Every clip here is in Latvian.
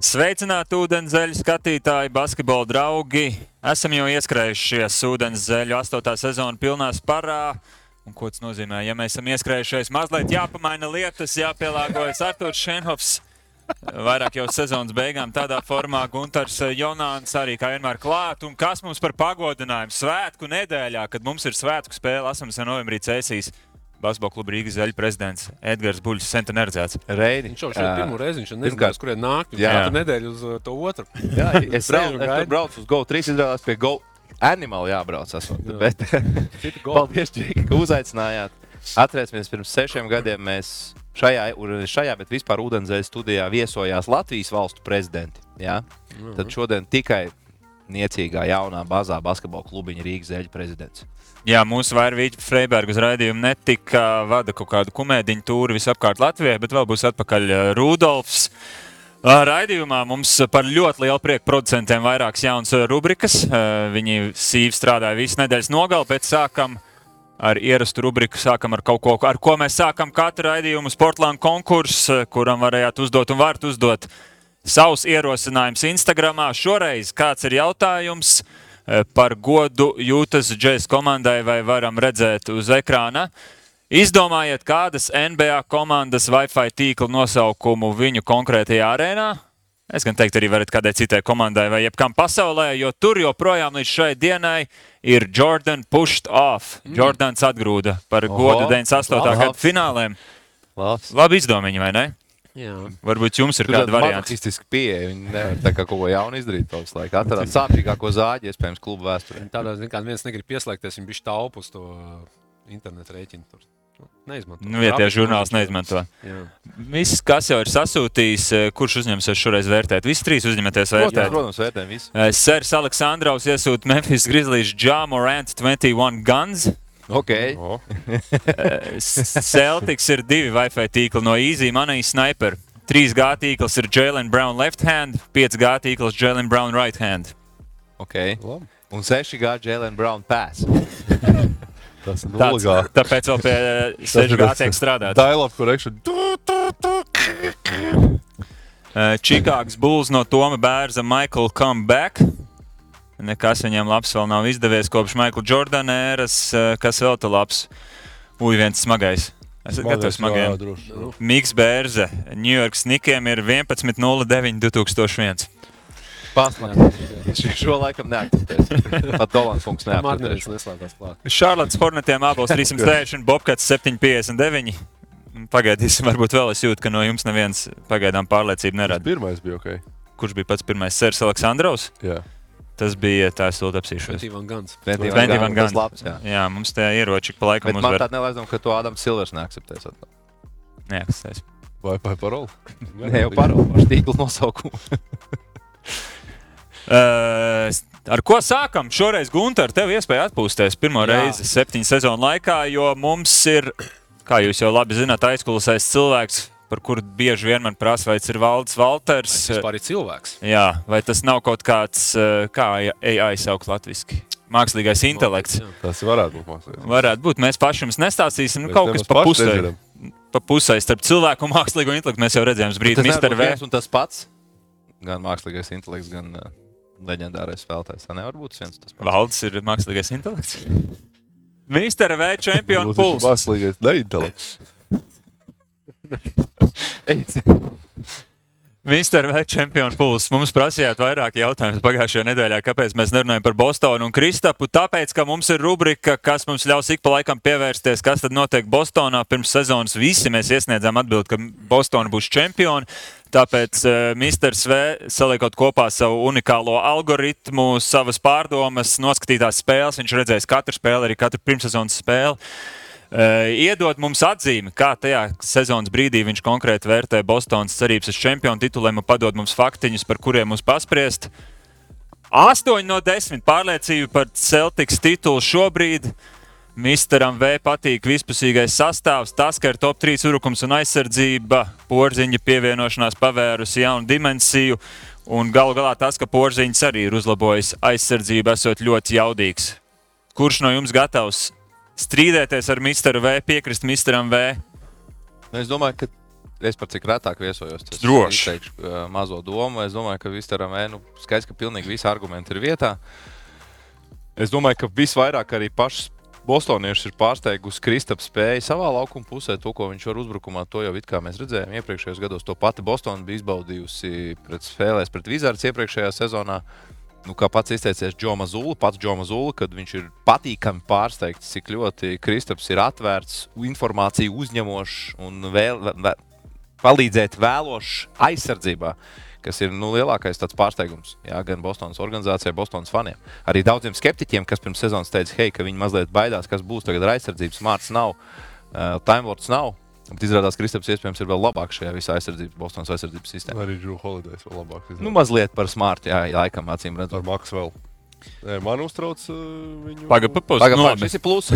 Sveicināti ūdenzēļu skatītāji, basketbola draugi. Esam jau ieskrējušies ūdenzēļu 8. sezonu pilnā sparā. Un ko tas nozīmē? Ja mēs esam ieskrējušies, mazliet jāpamaina lietas, jāpielāgojas Arthurs Šenhofs. Vairāk jau sezonas beigām tādā formā Gunārs Jonāns arī kā vienmēr klāt. Un kas mums par pagodinājumu svētku nedēļā, kad mums ir svētku spēle, esam novembrī cēsīs. Basketbola kluba Rīgas zaļu prezidents Edgars Buļs, sen neredzēts. Reini. Viņš jau šeit pirmo reizi, viņš nezināja, uz kurien nāk. Jā. katru nedēļu uz uh, to otru. Jā, es, un es braucu uz GO3, izrādās pie GO Animal jābrauc. Esmu, Jā. bet, paldies, Džeki, ka uzaicinājāt. Atcerēsimies, pirms sešiem gadiem mēs šajā, šajā bet vispār ūdenzēļa studijā viesojās Latvijas valstu prezidenti. Jā? Tad šodien tikai niecīgā jaunā bazā basketbola klubiņa Rīgas zeļu prezidents. Jā, mūsu vairvīķa Freiberga uz raidījumu netika vada kaut kādu kumēdiņu tūri visapkārt Latvijai, bet vēl būs atpakaļ eh, Rudolfs. Ā, Raidījumā mums par ļoti lielu prieku producentiem vairākas jaunas eh, rubrikas. Eh, Viņi sīvi strādāja visu nedēļas nogali, bet sākam ar ierastu rubriku, sākam ar kaut ko, ar ko mēs sākam katru raidījumu Sportlandu konkursu, kuram varējāt uzdot un varat uzdot savus ierosinājumus Instagram. Šoreiz kāds ir jautājums eh, par godu jūtas džēzus komandai, vai varam redzēt uz ekrāna. Izdomājiet, kādas NBA komandas Wi-Fi tīkla nosaukumu viņu konkrētajā arēnā. Es gan teiktu, arī varat kādai citai komandai vai jebkam pasaulē, jo tur joprojām līdz šai dienai ir Jordan pushed off. Mm. Jordans atgrūda par Oho, godu 98. labs. gada fināliem. Labs. Labi izdomājiņi, vai ne? Jā. Varbūt jums ir Tur kāda mazohistiska pieeja. Viņi nevar tā kā kaut ko jaunu izdarīt. Tos laiku atradāt sāpīgāko zāģi, iespējams, klubu vēsturē. Tādā ziņā, ka viens negrib pieslēgties, viņš bija taupu uz to uh, internetu rēķinu. Tur. Nu, Neizmanto. Nu, vietējais žurnāls neizmanto. Jā. Viss, kas jau ir sasūtījis, eh, kurš uzņemsies šoreiz vērtēt? Visi trīs uzņematies Protams, vērtēt. protams vērtējam visu. Eh, Sērs Aleksandrovs iesūta Memphis Grizzlies Jamorant 21 Guns. Ok. O, Eh, Celtics ir divi Wi-Fi tīkli no Easy Money Sniper. 3G tīkls ir Jalen Brown left hand, 5G tīkls Jalen Brown right hand. okay. labi. Un 6 gadi Jēlēna Brown pass. Tas ir Tāds, tāpēc vēl pie 6G tiek strādāts. Dialogue correction. Čikāgas Bulls no Toma Bērza Michael Comeback. Nekas viņam labs vēl nav izdevies kopš Michael Jordana ēras. Eh, Kas vēl te labs? Ui, viens smagais. Esat gatavs smagiem. droši. Miks Bērze, New York Snikiem ir 11.09. 2001. Pasmēķis. Šo laikam neakceptēs. Pat Dolans kungs neakceptēs. neslēdzās klāt. Šarlotas Hornetiem abos 306 un Bobkats 759. Pagaidīsim, varbūt vēl es jūtu, ka no jums neviens pagaidām pārliecību nerada. pirmais bija ok. Kurš bija pats pirmais? Sērs Aleksandrovs. Jā. Tas bija tā, es to apsīšos. Twenty-one guns. Twenty Twenty one one guns, Guns. labs, jā. Jā, mums tie ieroči pa laikam Bet man uzvar. tāda nelaizdoma, ka to Ādams Silvers neakceptēs. Neakstēs. Vai vai paroli? Ne jau par par tīklu nosaukumu. Uh, ar ko sākam? Šoreiz, Gunter, tev iespēja atpūsties pirmo Jā. reizi septiņu sezonu laikā, jo mums ir, kā jūs jau labi zināt, aizkulisēs cilvēks, par kuru bieži vien man prasa, vai tas ir Valdis Valters. Tas vispār ir cilvēks. Jā, vai tas nav kaut kāds, eh, kā AI sauc latviešu? Mākslīgais intelekts. Tas varētu būt mākslinieks. Varētu būt. Mēs paši jums nestāstīsim. Nu, Mēs kaut kas pa pusē. Pa pusē starp cilvēku un mākslīgo intelektu mēs jau redzējām, brīdī, Tas V. viens un tas pats. Gan mākslīgais intelekts, gan uh, leģendārais spēlētājs. Tā nevar būt viens un tas pats. Valdis ir mākslīgais intelekts. Mr. V. čempionu Būs viņš puls. Mākslīgais neintelekts. Mr. V. čempionu puls. Mums prasījāt vairāk jautājumu pagājušajā nedēļā, kāpēc mēs nerunājam par Bostonu un Kristapu. Tāpēc, ka mums ir rubrika, kas mums ļaus ik pa laikam pievērsties, kas tad notiek Bostonā. Pirms sezonas visi mēs iesniedzām atbildi, ka Bostona būs čempioni. Tāpēc uh, Mr. V. saliekot kopā savu unikālo algoritmu, savas pārdomas, noskatītās spēles. Viņš redzēs katru spēli, arī katru pirmssezonas spēli. Uh, iedod mums atzīmi, kā tajā sezonas brīdī viņš konkrēti vērtē Bostonas cerības uz čempionu tituliem un padod mums faktiņus, par kuriem mums paspriest. 8 no 10 pārliecība par Celtics titulu šobrīd. Misteram V patīk vispusīgais sastāvs, tas, ka ir top 3 urukums un aizsardzība, porziņa pievienošanās pavērusi jaunu dimensiju, un galu galā tas, ka porziņš arī ir uzlabojis aizsardzību, esot ļoti jaudīgs. Kurš no jums gatavs strīdēties ar Misteru V, piekrist Misteram V? Nu, Es domāju, ka es par cik retāk viesojos. tas Droši. izteikšu, uh, mazo domu. Es domāju, ka Vistaram nu, skaidrs, ka pilnīgi visi argumenti ir vietā. Es domāju, ka visvairāk arī pašs Bostonieši ir pārsteigusi Kristaps spēju savā laukuma pusē, to, ko viņš var uzbrukumā. To jau it kā mēs redzējām iepriekšējos gados. To pati Bostonā bija izbaudījusi pret spēlēs pret Vizards iepriekšējā sezonā. Nu, kā pats izteicies Džona Zula, pats Džona Zula, kad viņš ir patīkami pārsteigts, cik ļoti Kristaps ir atvērts, informāciju uzņemošs un vēl, vēl, palīdzēt vēlošs aizsardzībā. Kas ir nu, lielākais pārsteigums jā, gan Bostonas organizācijai, Bostonas faniem. Arī daudziem skeptiķiem, kas pirms sezonas teica, hei, ka viņi mazliet baidās, kas būs tagad ar aizsardzību. Smārts nav, uh, Timelords nav. Bet izrādās, ka Kristaps iespējams ir vēl labāks šajā visā aizsardzības, Bostonas aizsardzības sistēmā. Arī Drew Holidays vēl labāk. Nu, izrādās. mazliet par smārtu, jā, laikam, acīm Ar redzot. Maksu vēl. Nē, man uztrauc uh, viņu. Pagaid, papūs. Pagaid, Nu, pagaid, šis ir pluss.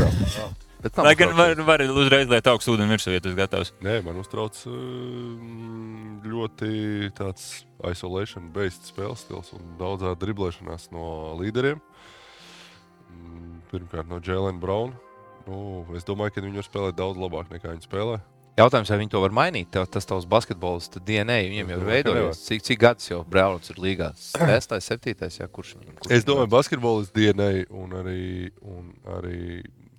Lai gan var, var uzreiz liet augstu ūdeni virsū, ja tas gatavs. Nē, man uztrauc uh, ļoti tāds isolation-based spēles stils un daudzā driblēšanās no līderiem. Mm, Pirmkārt, no Jēlena Brauna. Nu, es domāju, ka viņi var spēlēt daudz labāk nekā viņi spēlē. Jautājums, vai viņi to var mainīt? Tev, tas tavs basketbols, tad DNA viņiem jau ir veidojies. Cik, cik gadus jau Browns ir līgā? Sestais, septītais, jā, kurš viņam? Kurš Es viņam domāju, basketbols DNA un arī, un arī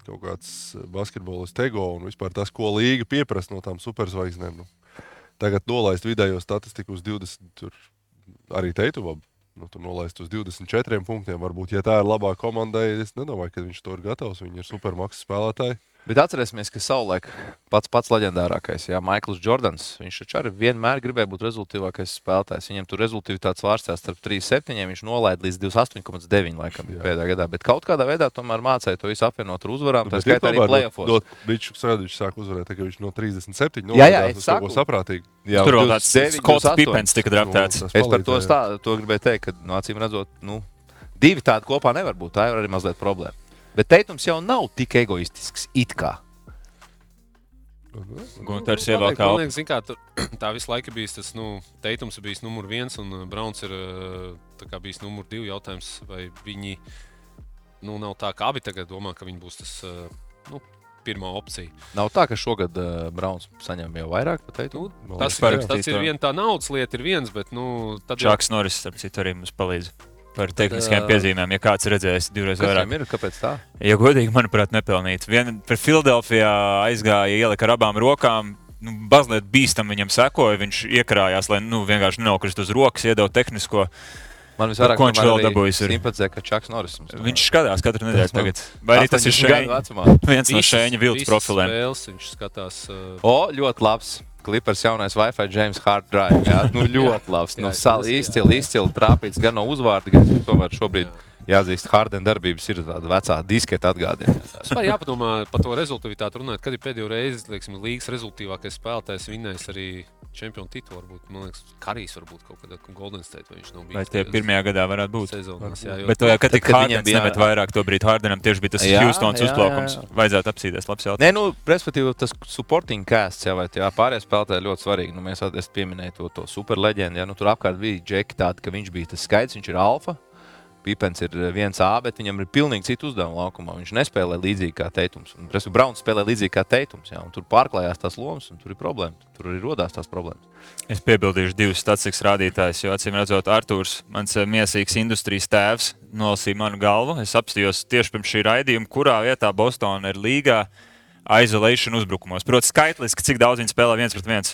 kaut kāds basketbols tego un vispār tas, ko līga pieprasa no tām superzvaigznēm. Nu, tagad nolaist vidējo statistiku uz 20, tur arī teitu, nu, tur nolaist uz 24 punktiem. Varbūt, ja tā ir labā komandai, es nedomāju, ka viņš to ir gatavs. Viņi ir supermaksas spēlētāji. Bet atcerēsimies, ka savulaik pats pats leģendārākais, Jā, Maikls Jordans, viņš taču arī vienmēr gribēja būt rezultātīvākais spēlētājs. Viņam tur rezultāts vārstās starp 3,7, viņš nolaida līdz 28,9 laikam Jā. pēdējā gadā. Bet kaut kādā veidā tomēr mācīja to visu apvienot ar uzvarām. Tā Nu, skaitā arī tomēr plēsofos. no- no- Viņš saka, viņš sāk uzvarēt, tā, ka viņš no 37 Jā, jā, nolaidās es saku. saprātīgu. Jā, Tur vēl tāds 29, Skots 28. Pipens tika draftēts. Nu, tas Es par to, stā, to gribēju teikt, ka no acīm redzot, nu, divi tādi kopā nevar būt. Tā ir arī mazliet problēma. Bet teikums jau nav tik egoistisks. It kā. Kā man liekas, zin kā, tur, tā visu laiku bijis tas, nu, teikums ir bijis numur viens, un uh, Browns ir uh, tā kā bijis numur divi jautājums, vai viņi, nu, nav tā, ka abi tagad domā, ka viņi būs tas, uh, nu, pirmā opcija. Nav tā, ka šogad uh, Browns saņem jau vairāk par Nu, tas, ir, tas ir viena tā naudas lieta, ir viens, bet, nu, tad jau- Čaks Norris, starp citu, arī mums palīdz. Par tehniskajām piezīmēm, ja kāds redzējis divreiz Kas vairāk. ir? Kāpēc tā? Ja godīgi, manuprāt, nepelnīts. Viena par Filadelfijā aizgāja, ielika ar abām rokām. Nu, Mazliet bīstam viņam sekoja. Viņš iekrājās, lai nu, vienkārši nenokrist uz rokas, iedod tehnisko. Man visvairāk Ko viņš vēl dabūjis? Simpatizē, ka Čaks Norris. Viņš skatās katru nedēļu tagad. Vai arī tas ir 80 gadu šeit? vecumā. Viens no viltus visas profiliem. Spēles, viņš skatās. Uh, O, ļoti labs. Clippers jaunais Wi-Fi James Hard Drive. Jā, nu, ļoti labs. Jā, Nu, jā, jā. izcili, izcili trāpīts gan no uzvārda, gan tomēr šobrīd jāatzīst, Harden darbības ir tāda vecā disketa atgādina. Vispār jāpadomā par to rezultātu runājot, kad ir pēdējo reizi lieksim, līgas rezultātīvākais spēlētājs vinnējis arī čempionu titulu. Varbūt, man liekas, Karijs varbūt kaut kādā Golden State vai viņš nav bijis. Vai tie pirmajā gadā varētu būt? sezonās. Jā, jo, Bet, to, kad tik Hardens bija- nemet vairāk to brīdi, Hardenam tieši bija tas Jā, Houstons jā, uzplaukums. jā, jā. Vajadzētu apsīties, labs jautājums. Nē, nu, respektīvi, tas supporting cast, jā, vai tie pārējie spēlētāji ir ļoti svarīgi. Nu, mēs es pieminēju to, to superleģendu. Jā, nu, tur apkārt bija Džeki, tādi, ka viņš bija tas skaits, viņš ir alfa. Pipens ir viens A, bet viņam ir pilnīgi cits uzdevums laukumā. Viņš nespēlē līdzīgi kā teikums. Respektīvi, Browns spēlē līdzīgi kā teikums. Jā, tur pārklājās tās lomas, un tur ir problēma. Tur arī rodās tās problēmas. Es piebildīšu divus statistikas rādītājus, jo acīm redzot, Arthurs, mans eh, mīlestīgs industrijas tēvs, nolasīja manu galvu. Es apstājos tieši pirms šī raidījuma, kurā vietā Bostonā ir līgā isolation uzbrukumos. Protams, skaitliski, cik daudz viņi spēlē viens pret viens.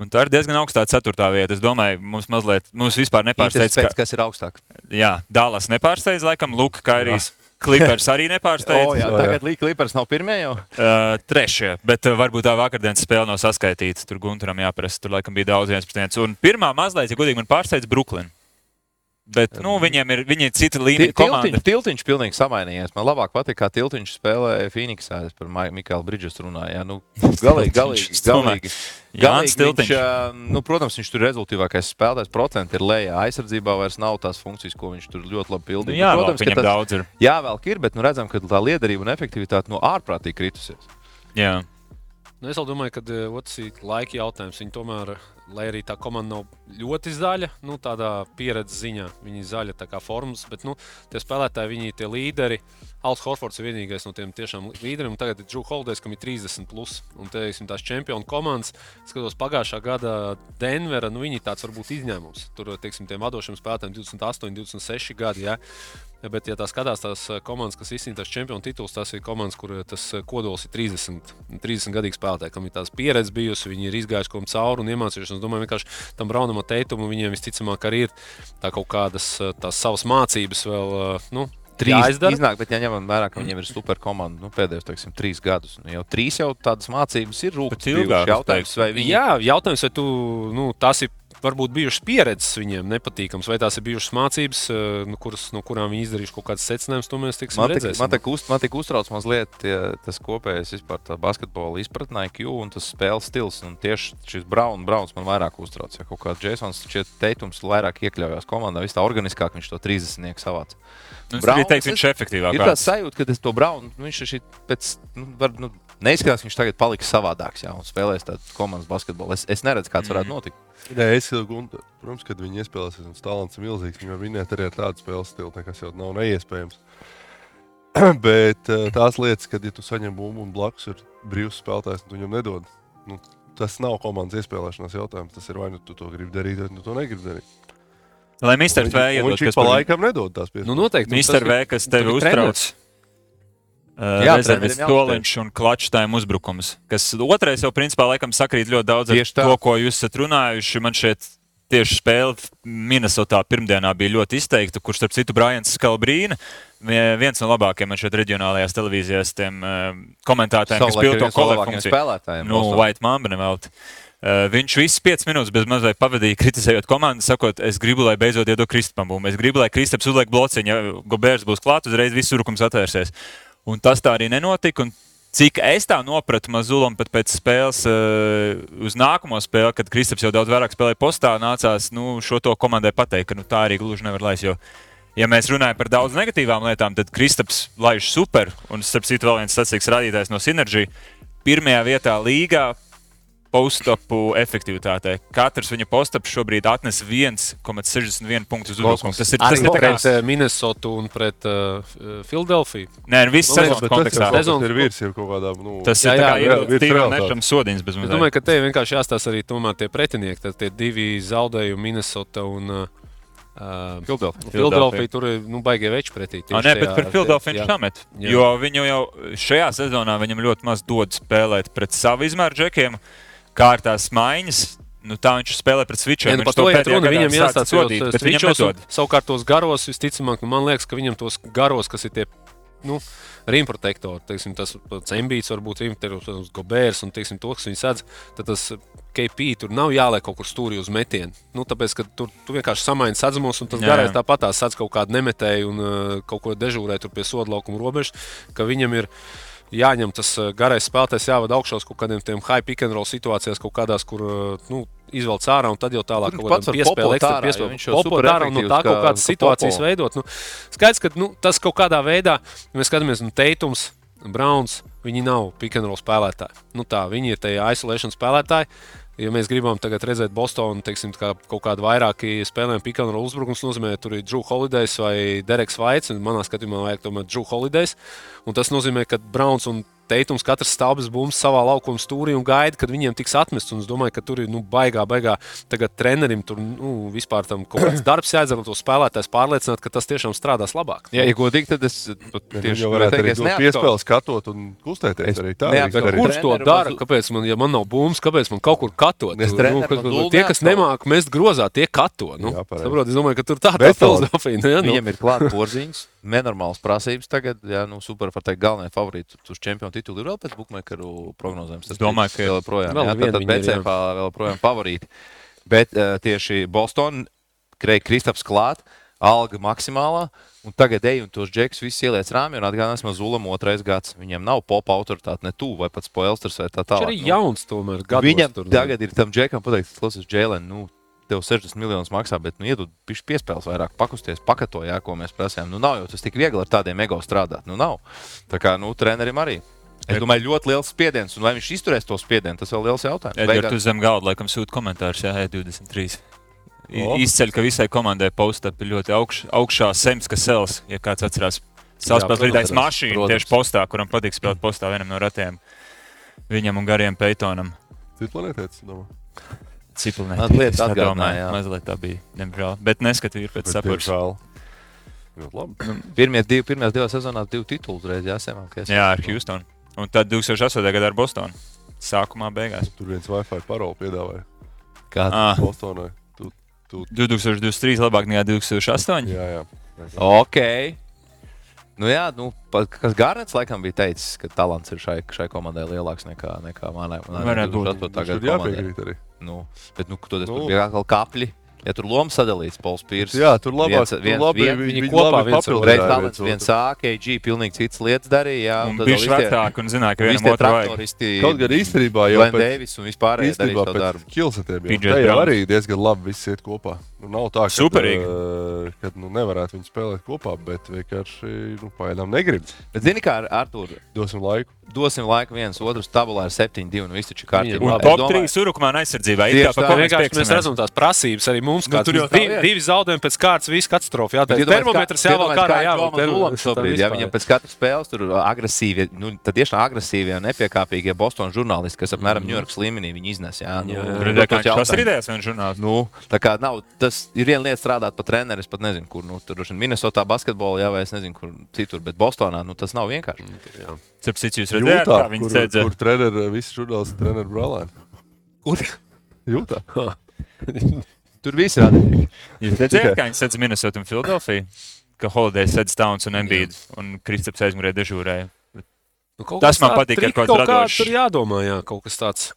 Un tā ir diezgan augstā ceturtā vieta. Es domāju, mums mazliet, mums vispār nepārsteidz, Pēc, ka, kas ir augstāk? jā, Dālas nepārsteidz, laikam, Luka Kairijas. Clippers arī nepārsteidz. O, jā, tagad Līja Clippers nav pirmie jau. Uh, trešie, bet uh, varbūt tā vakardienas spēle nav saskaitīta. Tur Gunteram jāprasa. Tur laikam bija daudz viens pret viens. Un pirmā mazliet, ja godīgi man pārsteidz Brooklyn. Bet nu, viņiem ir, viņi ir cita līmeņa komanda. Tiltiņš, tiltiņš pilnīgi samainījies. Man labāk patīk, kā Tiltiņš spēlēja Phoenixā. Es par Mikālu Bridžesu runāju. Jā, nu, galīgi, galīgi, galīgi. Jānis Tiltiņš. viņš, nu, protams, viņš tur ir rezultātīvākais spēlētājs. Procenti ir lejā. Aizsardzībā vairs nav tās funkcijas, ko viņš tur ļoti labi Nu, pildīja. jā, Nu, protams, viņam tas, daudz ir. jā, vēl ir, bet nu, redzam, ka tā liederība un efektivitāte no ārprātīgi kritusies. Jā. Nu, es domāju, ka otrs ir laika jautājums. Viņi tomēr lai arī tā komanda nav ļoti zaļa, nu, tādā pieredzes ziņā. Viņi ir zaļa tā kā formas, bet nu, tie spēlētāji, viņi ir tie līderi. Alans Horfords ir vienīgais no tiem tiešām līderiem. Tagad ir Džūks Holders, kam ir 30. Plus, un teiksim, tās čempionu komandas, skatos pagājušā gada Denvera, nu, viņi tāds varbūt izņēmums. Tur, teiksim, tiem vadošiem spēlētājiem 28, 26 gadi. Ja? Bet, ja tā skatās tās komandas, kas izcīnīja tās čempionu titulus, tās ir komandas, kur tas kodols ir 30, 30 gadīgi spēlētāji, kam ir tās pieredze bijusi, viņi ir izgājuši kaut kam cauri un iemācījušies. Es domāju, vienkārši tam Braunam un Teitumam viņiem visticamāk arī ir tā kaut kādas tās savas mācības vēl. Nu, Trīs jāizdara. iznāk, bet ja ņemam vērā, ka viņiem ir super komanda nu, pēdējos teiksim, trīs gadus. Nu, jau trīs jau tādas mācības ir es Jautājums, vai viņi Jā, jautājums, vai tu, nu, tās ir varbūt bijušas pieredzes viņiem nepatīkamas, vai tās ir bijušas mācības, eh, nu, kuras, no kurām viņi izdarījuši kaut kādas secinājumus, to mēs tiksim Man tik, redzēsim. man tik, uz, man tik uztrauc mazliet tie, tas kopējais vispār tā basketbola izpratnē, IQ un tas spēles stils. Un tieši šis Braun, Brauns man vairāk uztrauc. Ja kaut kā Jasons šķiet teikums vairāk iekļaujās komandā, vis tā organiskāk viņš to 30 savāc. Nu, Browns teikt, viņš ir efektīvāks. Ir tāds sajūta, ka tas to Braunu, nu, viņš ir šī pēc, nu, var, nu, neizskatās, ka viņš tagad paliks savādāks, jā, un spēlēs tādu komandas basketbolu. Es, es neredzu, kāds varētu notikt. Nē, es un, protams, kad viņi iespēlēsies, un talants ir milzīgs, viņi var vinēt arī ar tādu spēles stilu, kas jau nav neiespējams. Bet eh, tās lietas, kad ja tu saņem bumbu un blakus ir brīvs spēlētājs, un tu viņam nedod, nu, tas nav komandas iespēlēšanās jautājums. Tas ir vai nu tu to gribi darīt, vai nu to negribi darīt. Lai Mr. V viņš- pa laikam nedod tās piespēles. Nu, noteikti. Mr. V, kas tevi uztrauc. treneris. Uh, Jā, rezervists trenerim Toliņš un Klačstājiem uzbrukums. Kas otrais jau principā laikam sakrīt ļoti daudz ar to, ko jūs esat runājuši. Man šeit tieši spēle Minnesotā pirmdienā bija ļoti izteikta, kurš starp citu Brians Skalbrīna, vie- viens no labākajiem man šeit reģionālajās televīzijās tiem uh, komentētājiem, kas Savulaik pilda to no kolekciju. spēlētājiem. Nu, Bostonā. White Mamba nevelti. Uh, viņš visas 5 minūtes bez mazliet pavadīja, kritizējot komandu, sakot, es gribu, lai beidzot iedod Kristupam bumbu. Es gribu, lai Kristaps uzliek blociņu, ja Gobērs būs klāts, uzreiz viss urkums atvērsies. Un tas tā arī nenotika. Un Cik es tā nopratu Mazulam pēc spēles, uh, uz nākamo spēli, kad Kristaps jau daudz vairāk spēlēja postā, nācās nu, šo to komandai pateikt, ka nu, tā arī gluži nevar laist. Jo, ja mēs runājam par daudz negatīvām lietām, tad Kristaps laiž super. Un, starp citu, vēl viens statistikas rādītājs no Synergy. Pirmajā vietā līgā postopu efektivitātē. Katrs viņa postops šobrīd atnes 1,61 punktus uz uzbrukumu. Tas ir tas, ir tā kā pret eh, Minnesota un pret uh, Filadelfiju. Nē, nu, viss Nu, sezonas tas kontekstā. Sezonas- ir virs jau kaut kādā. Nu, Tas Jā, ir tā jā, virs tīram realitātes. nešam sodiņas bez Es mazliet. domāju, ka te vienkārši jāstāsta arī tomēr tie pretinieki, tad tie divi zaudējumi Minnesota un uh, uh, Philadelphia. Filadelfija. Tur ir nu, baigie veči pretī. Tieši nē, bet par Filadelfiju viņš. Jā. Jo viņu jau šajā sezonā viņam ļoti maz dod spēlēt pret savu izmēru džekiem, kā ar tās maiņas. Nu, tā viņš spēlē pret Ja, switchiem. nu, Viņš par to pēdējā runa. Viņam jāstāsta sodīt, bet switchos un nedod. Savukārt tos garos, visticamāk, nu, man liekas, ka viņam tos garos, kas ir tie. Nu, Rimprotektori, teiksim, tas cembīts, varbūt rimprotektors, gobērs un teiksim, to, kas viņi sēdz, tad tas KP tur nav jāliek kaut kur stūrī uz metienu. Nu, tāpēc, ka tur tu vienkārši samaini sadzamos, un tas garais tāpat tās sēdz kaut kādu nemetēju un uh, kaut ko dežūrē tur pie soda laukuma robežas, ka viņam ir jāņem tas uh, garais spēlētājs, jāvada augšā uz kaut kādiem tiem high pick and roll situācijās, kaut kādās, kur uh, nu, izvelc ārā un tad jau tālāk kaut piespēlēm, popot ekstra piespēlēm. viņš jau super ārā un no tā kaut kā- kādas kā situācijas popo. veidot. Nu, skaidrs, ka nu, tas kaut kādā veidā, ja mēs skatāmies, nu, Teitums, Browns, viņi nav pick and roll spēlētāji. Nu, tā, viņi ir tie isolation spēlētāji. Ja mēs gribam tagad redzēt Bostonu, teiksim, kā kaut kādu vairāk spēlējumu pick and roll uzbrukums, nozīmē, tur ir Drew Holidays vai Dereks Vaits. un Manā skatījumā vajag tomēr Drew Holidays. Un tas nozīmē, ka Browns un Teitums katrs stāvs bumbu savā laukuma stūrī un gaida, kad viņiem tiks atmests. Un es domāju, ka tur ir nu, baigā, baigā tagad trenerim tur nu, vispār tam kaut kāds darbs jādara, un to spēlētājs pārliecināt, ka tas tiešām strādās labāk. Jā, ja godīgi, tad es Tieši jau varētu teikt, ka es piespēli skatot un kustēties Es arī tā. Bet kurš to dara? Kāpēc man, ja man nav bumbas, kāpēc man kaut kur katot? Es Nu, kas- tie, kas nemāķi mest grozā, tie kato. Nu, Jā, saprot, es domāju, ka tur tā ir filozofija. Nu, jā, nu. Viņam ir klāts porziņš, nenormāls prasības tagad. Jā, nu, super, var teikt, galvenais favorīts uz čempionu titulu ir vēl pēc buļbuļsaktu prognozēm. Es domāju, ka vēl joprojām Vēl jā, vien tad, tad viņi ir, jā. BCF vēl joprojām favorīti. Bet uh, tieši Bostonā, Kristaps klāt, alga maksimālā. Un tagad ej un tos džekus visus ieliec rāmī un atgādinās man Zulam otrais gads. Viņam nav popa autoritāte ne tuvu vai pats Poelsters vai tā Viņš tālāk. arī Nu, jauns tomēr. Viņam tur, nu. tagad ir tam džekam pateikt, klausies, Jēlēn, nu, tev 60 miljonus maksā, bet nu, iedod pišķi piespēles vairāk, pakusties, pakatojā, ko mēs prasījām. Nu, nav jau tas tik viegli ar tādiem ego strādāt. Nu, nav. Tā kā, nu, trenerim arī. Es domāju, ļoti liels spiediens, un vai viņš izturēs to spiedienu, tas vēl liels jautājums. Edgars, tu zem galda laikam sūta komentārus, jā, E23. I- O. Izceļ, ka visai komandai postā ir ļoti augš, augšā Semska sels, ja kāds atcerās. Saspēlēt protams, rītais mašīnu protams. tieši postā, kuram patīk spēlēt postā vienam no ratiem. Viņam un gariem Peitonam. Citu planētēts, domāju. Ciklonē. Mazliet atgādināja, jā. Mazliet tā bija, diemžēl. Bet neskatu ir pēc labi. Pirmie divi, pirmās divas sezonās divi tituli uzreiz jāsēmā. Jā, ar Houstonu. Un tad 2008. gadā ar Bostonu. Sākumā beigās. Tur viens Wi-Fi paroli piedāvāja Kā Ah, Bostonai. Tu, 2023 labāk nekā 2008. jā, jā. Ok. Nu, jā, nu, kas Gārnets laikam bija teicis, ka talants ir šai, šai komandai lielāks nekā, nekā manai. manai Varētu būt. 2008. Tur gada komandai. jāpiekrīt arī. Nu, bet, nu, tur Nu. bija atkal kapļi. Ja tur lomas sadalīts, Pols Pīrs. Jā, tur labāk. Viens- tur viens- labi, vien- viņi, viņi kopā viens ar papildināja Reiz viens talants viens AG pilnīgi citas lietas darīja. Jā, Un tad tie- vecāki un zināja, ka vienam otru vajag. Kaut gan īstenībā jau Glenn pēc, Davis un vispār darīja savu pēc darbu. kilsetiem jau arī diezgan labi viss iet kopā. Nu, nav tā, ka, Superīgi. uh, kad nu, nevarētu viņi spēlēt kopā, bet vienkārši nu, pagaidām negrib. Bet zini, kā ar Arturu, Dosim laiku. dosim laiku viens otrs tabulā ar 7-2 un viss taču kārtībā. Un top domāju- 3 surukmā aizsardzībā. Kā tā, mēs Vienkārši mēs redzam tās prasības arī mums. Nu, Kāds, tur jau tā divi, divi zaudējumi pēc kārtas, viss katastrofa. Jā, tā ir Iedomājies, termometrs kā- jāvelk iedomājies, ārā. ārā. kā jāvelk Džona Lulam termometrs, šobrīd, tā jā, vispār. Viņam pēc katras spēles tur agresīvi, nu, tad tiešām agresīvi un nepiekāpīgie Bostonas žurnālisti, kas apmēram Ņujorkas līmenī viņi iznes. Jā, nu, Jā, jā. ir ir tos tas jautājumus. idejas viens žurnāls. Nu, tā kā nav, tas ir viena lieta strādāt par treneru. Es pat nezinu, kur nu, tur ir Minnesotā basketbolā, jā, vai es nezinu, kur citur, bet Bostonā nu, tas nav vienkārši. Jā. Starp citu, jūs redzējāt, Jūtā, kā viņi kur, sēdz. kur treneris, visi žurnālisti treneris Brālēns. Kur? Jūtā. Tur viss ir atbildīgi. Jūs redzējāt, kā viņi sēdz Minnesota un Filadelfija? Ka Holiday sēdz Towns un Embiid un Kristaps aizmugurē dežūrēja. Nu, kaut Tas man patīk, ka kaut kaut kāds kā tur jādomā, jā, kaut kas tāds.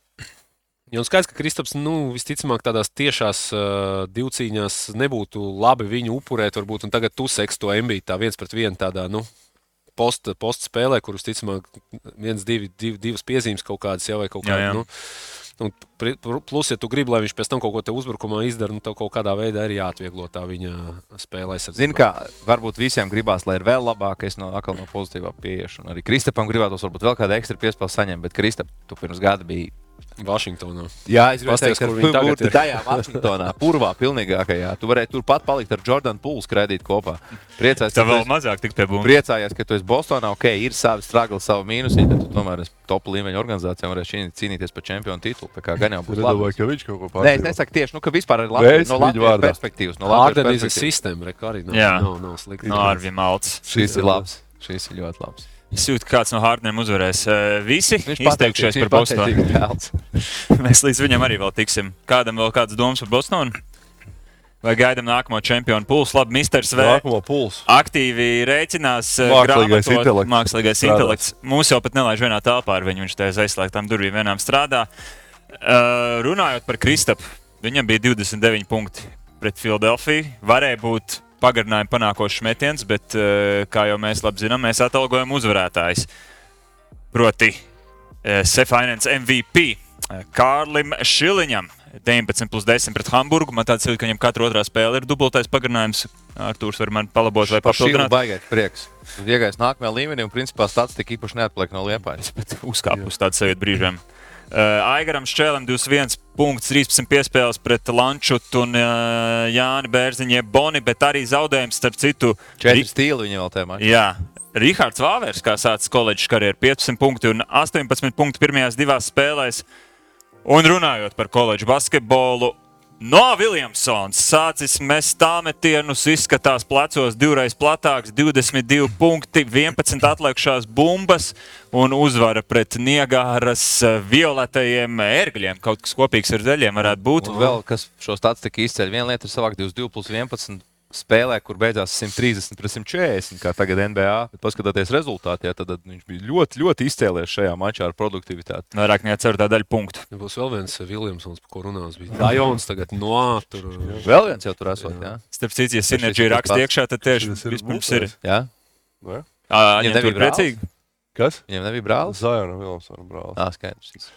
Jo un skaidrs, ka Kristaps, nu, visticamāk, tādās tiešās uh, divcīņās nebūtu labi viņu upurēt, varbūt, un tagad tu seks to MBI tā viens pret vienu tādā, nu, posta post spēlē, kurus, ticamāk, viens, divi, divi, divas piezīmes kaut kādas jau vai kaut kāda. Nu, Un plus, ja tu gribi, lai viņš pēc tam kaut ko te uzbrukumā izdara, nu, tev kaut kādā veidā ir jāatvieglo tā viņa spēle. Zini, kā varbūt visiem gribās, lai ir vēl labāk, es no, atkal no pozitīvā pieeja. Un arī Kristapam gribētos varbūt vēl kādu ekstra piespēli saņemt, bet Kristap, tu pirms gada biji. Vašingtonā. Jā, es gribēju Pasties, teikt, ka kur viņi tagad ir. tajā Vašingtonā, purvā, pilnīgākajā. Tu varēji turpat palikt ar Jordanu Pūlu skraidīt kopā. Priecājies, Tā ka tu vēl esi- mazāk tik pie būmas. Priecājies, ka tu esi Bostonā. Ok, ir savi strāgli, savu mīnusu, bet tu tomēr esi top līmeņa organizācijā un varēsi cīnī- cīnīties par čempionu titulu. Tā kā gan jau būs labi. domāju, ka viņš kaut ko Nē, es nesaku tieši, nu, ka vispār ir labi. No Latvijas perspektīvas. No Latvijas perspektīvas. sistēma, re, kā arī nav, Jā. nav, nav slikti. No Arvija Malts. Šis ir labs. Šis ir ļoti labs. Es jūtu, ka kāds no Hārdniem uzvarēs. Eh, Visi Viņš izteikšies par Bostonu. Mēs līdz viņam arī vēl tiksim. Kādam vēl kādas domas par Bostonu? Vai gaidām nākamo čempionu pulsu? Labi, Misters V. Nākamo pulsu. aktīvi rēķinās eh, Mākslīgais grāmatot, intelekts. Mākslīgais Strādās. intelekts. Mūsu jau pat nelaiž vienā telpā ar viņu. Viņš tajā aiz aizslēgtām durvīm vienām strādā. Uh, runājot par Kristapu, viņam bija 29 punkti pret Filadelfiju. Varēja būt pagarinājuma panākošs metiens, bet, uh, kā jau mēs labi zinām, mēs atalgojam uzvarētājus. Proti, uh, Sefainens MVP uh, Kārlim Šiliņam. 19 plus 10 pret Hamburgu. Man tāds ir, ka viņam katra otrā spēle ir dubultais pagarinājums. Arktūrs var man palabot vai Par šī ir papildināt. baigais prieks. Iegājis nākamajā līmenī un principā statistika īpaši neatpaliek no liepājas. bet uzkāpa uz tādu sajūtu brīžiem. Uh, Aigaram Šķēlam 21 punkts, 13 piespēles pret Lančutu un uh, Jāni Bērziņie Boni, bet arī zaudējums starp citu. Četri Ri- stīli viņam vēl tajā mačā. Jā, Rihards Vāvers, kā sācis koledžas karjeru, 15 punkti un 18 punkti pirmajās divās spēlēs. Un runājot par koledžu basketbolu, no Viljamsons sācis mest tāmetienus, izskatās plecos divreiz platāks, 22 punkti, 11 atlikušās bumbas un uzvara pret Niagāras eh, violetajiem ērgļiem. Kaut kas kopīgs ar zeļiem varētu būt. Un vēl kas šo statistiku izceļ, viena lieta ir savākt 22 plus 11 spēlē, kur beidzās 130 pret 140, kā tagad NBA. Bet paskatoties rezultātā, tad viņš bija ļoti, ļoti izcēlies šajā mačā ar produktivitāti. Vairāk nekā ceturtā daļa punktu. Būs vēl viens Viljamsons, par ko runās. Bija Dajons, tagad no tur. Vēl viens jau tur esot, jā. Starp citu, ja ir sinerģija tas raksta iekšā, tad tieši Šis ir vispirms ir. jā? Ne? Ā, Viņam nebija priecīgi. Kas? Viņam nebija brālis? Zajona Vilmsona brālis. Jā, skaidrs.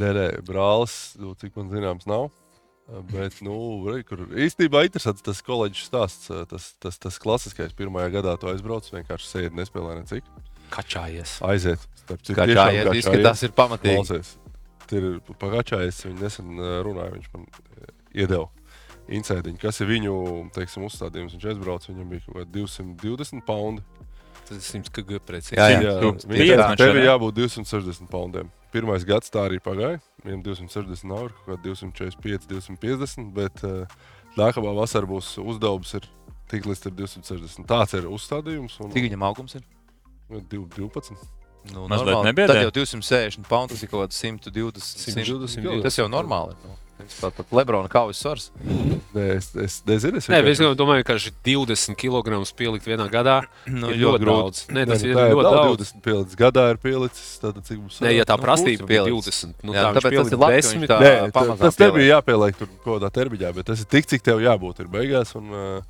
Nē, nē, brālis, nu, cik man zināms, nav. Bet, nu, re, kur īstenībā interesants tas koledžas stāsts. Tas, tas, tas klasiskais pirmajā gadā tu aizbrauc, vienkārši sēdi, nespēlē necik. Kačājies. aiziet. Citu, Kā tiešām čājies, kā izskatās, ir pamatīgi. Klausies, ir pagājušais, viņš nesen uh, runāja, viņš man uh, iedeva insēdiņu, kas ir viņu, teiksim, uzstādījums. Viņš aizbrauca, viņam bija kaut kādi 220 poundi. Tas ir 100 kg precīzi. Jā, jā. Jā, šodien. ir jābūt 260 poundiem. Pirmais gads tā arī pagāja. Viņam 260 nav, ir kaut kādi 245, 250, bet uh, nākamā vasarā būs uzdevums ir tik līdz ar 260. Tāds ir uzstādījums. Un, Cik viņam augums ir? div- 12. Nu, Mazliet normāli. nebiedē? Tad jau 260 pounds, ir kaut kāds 120. 120 100. Tas jau normāli. Nu. Pat, pat Lebrona kaujas svars. Nē, es, es nezinu, es Nē, es domāju, ka šī 20 kg pielikt vienā gadā Nu, ir ļoti grūti. daudz. Nē, Nē, tas nu, ir tā ļoti nav daudz. 20 pielicis. Gadā ir pielicis. Tātad, cik mums Nē, ja tā Nu, prasība bija pielicis. 20, nu, Jā, tā tāpēc tas ir labi, ka viņš 10. tā- Nē, tas nebija pieliek. jāpieliek tur kaut kādā termiņā, bet tas ir tik, cik tev jābūt ir beigās. Un, uh,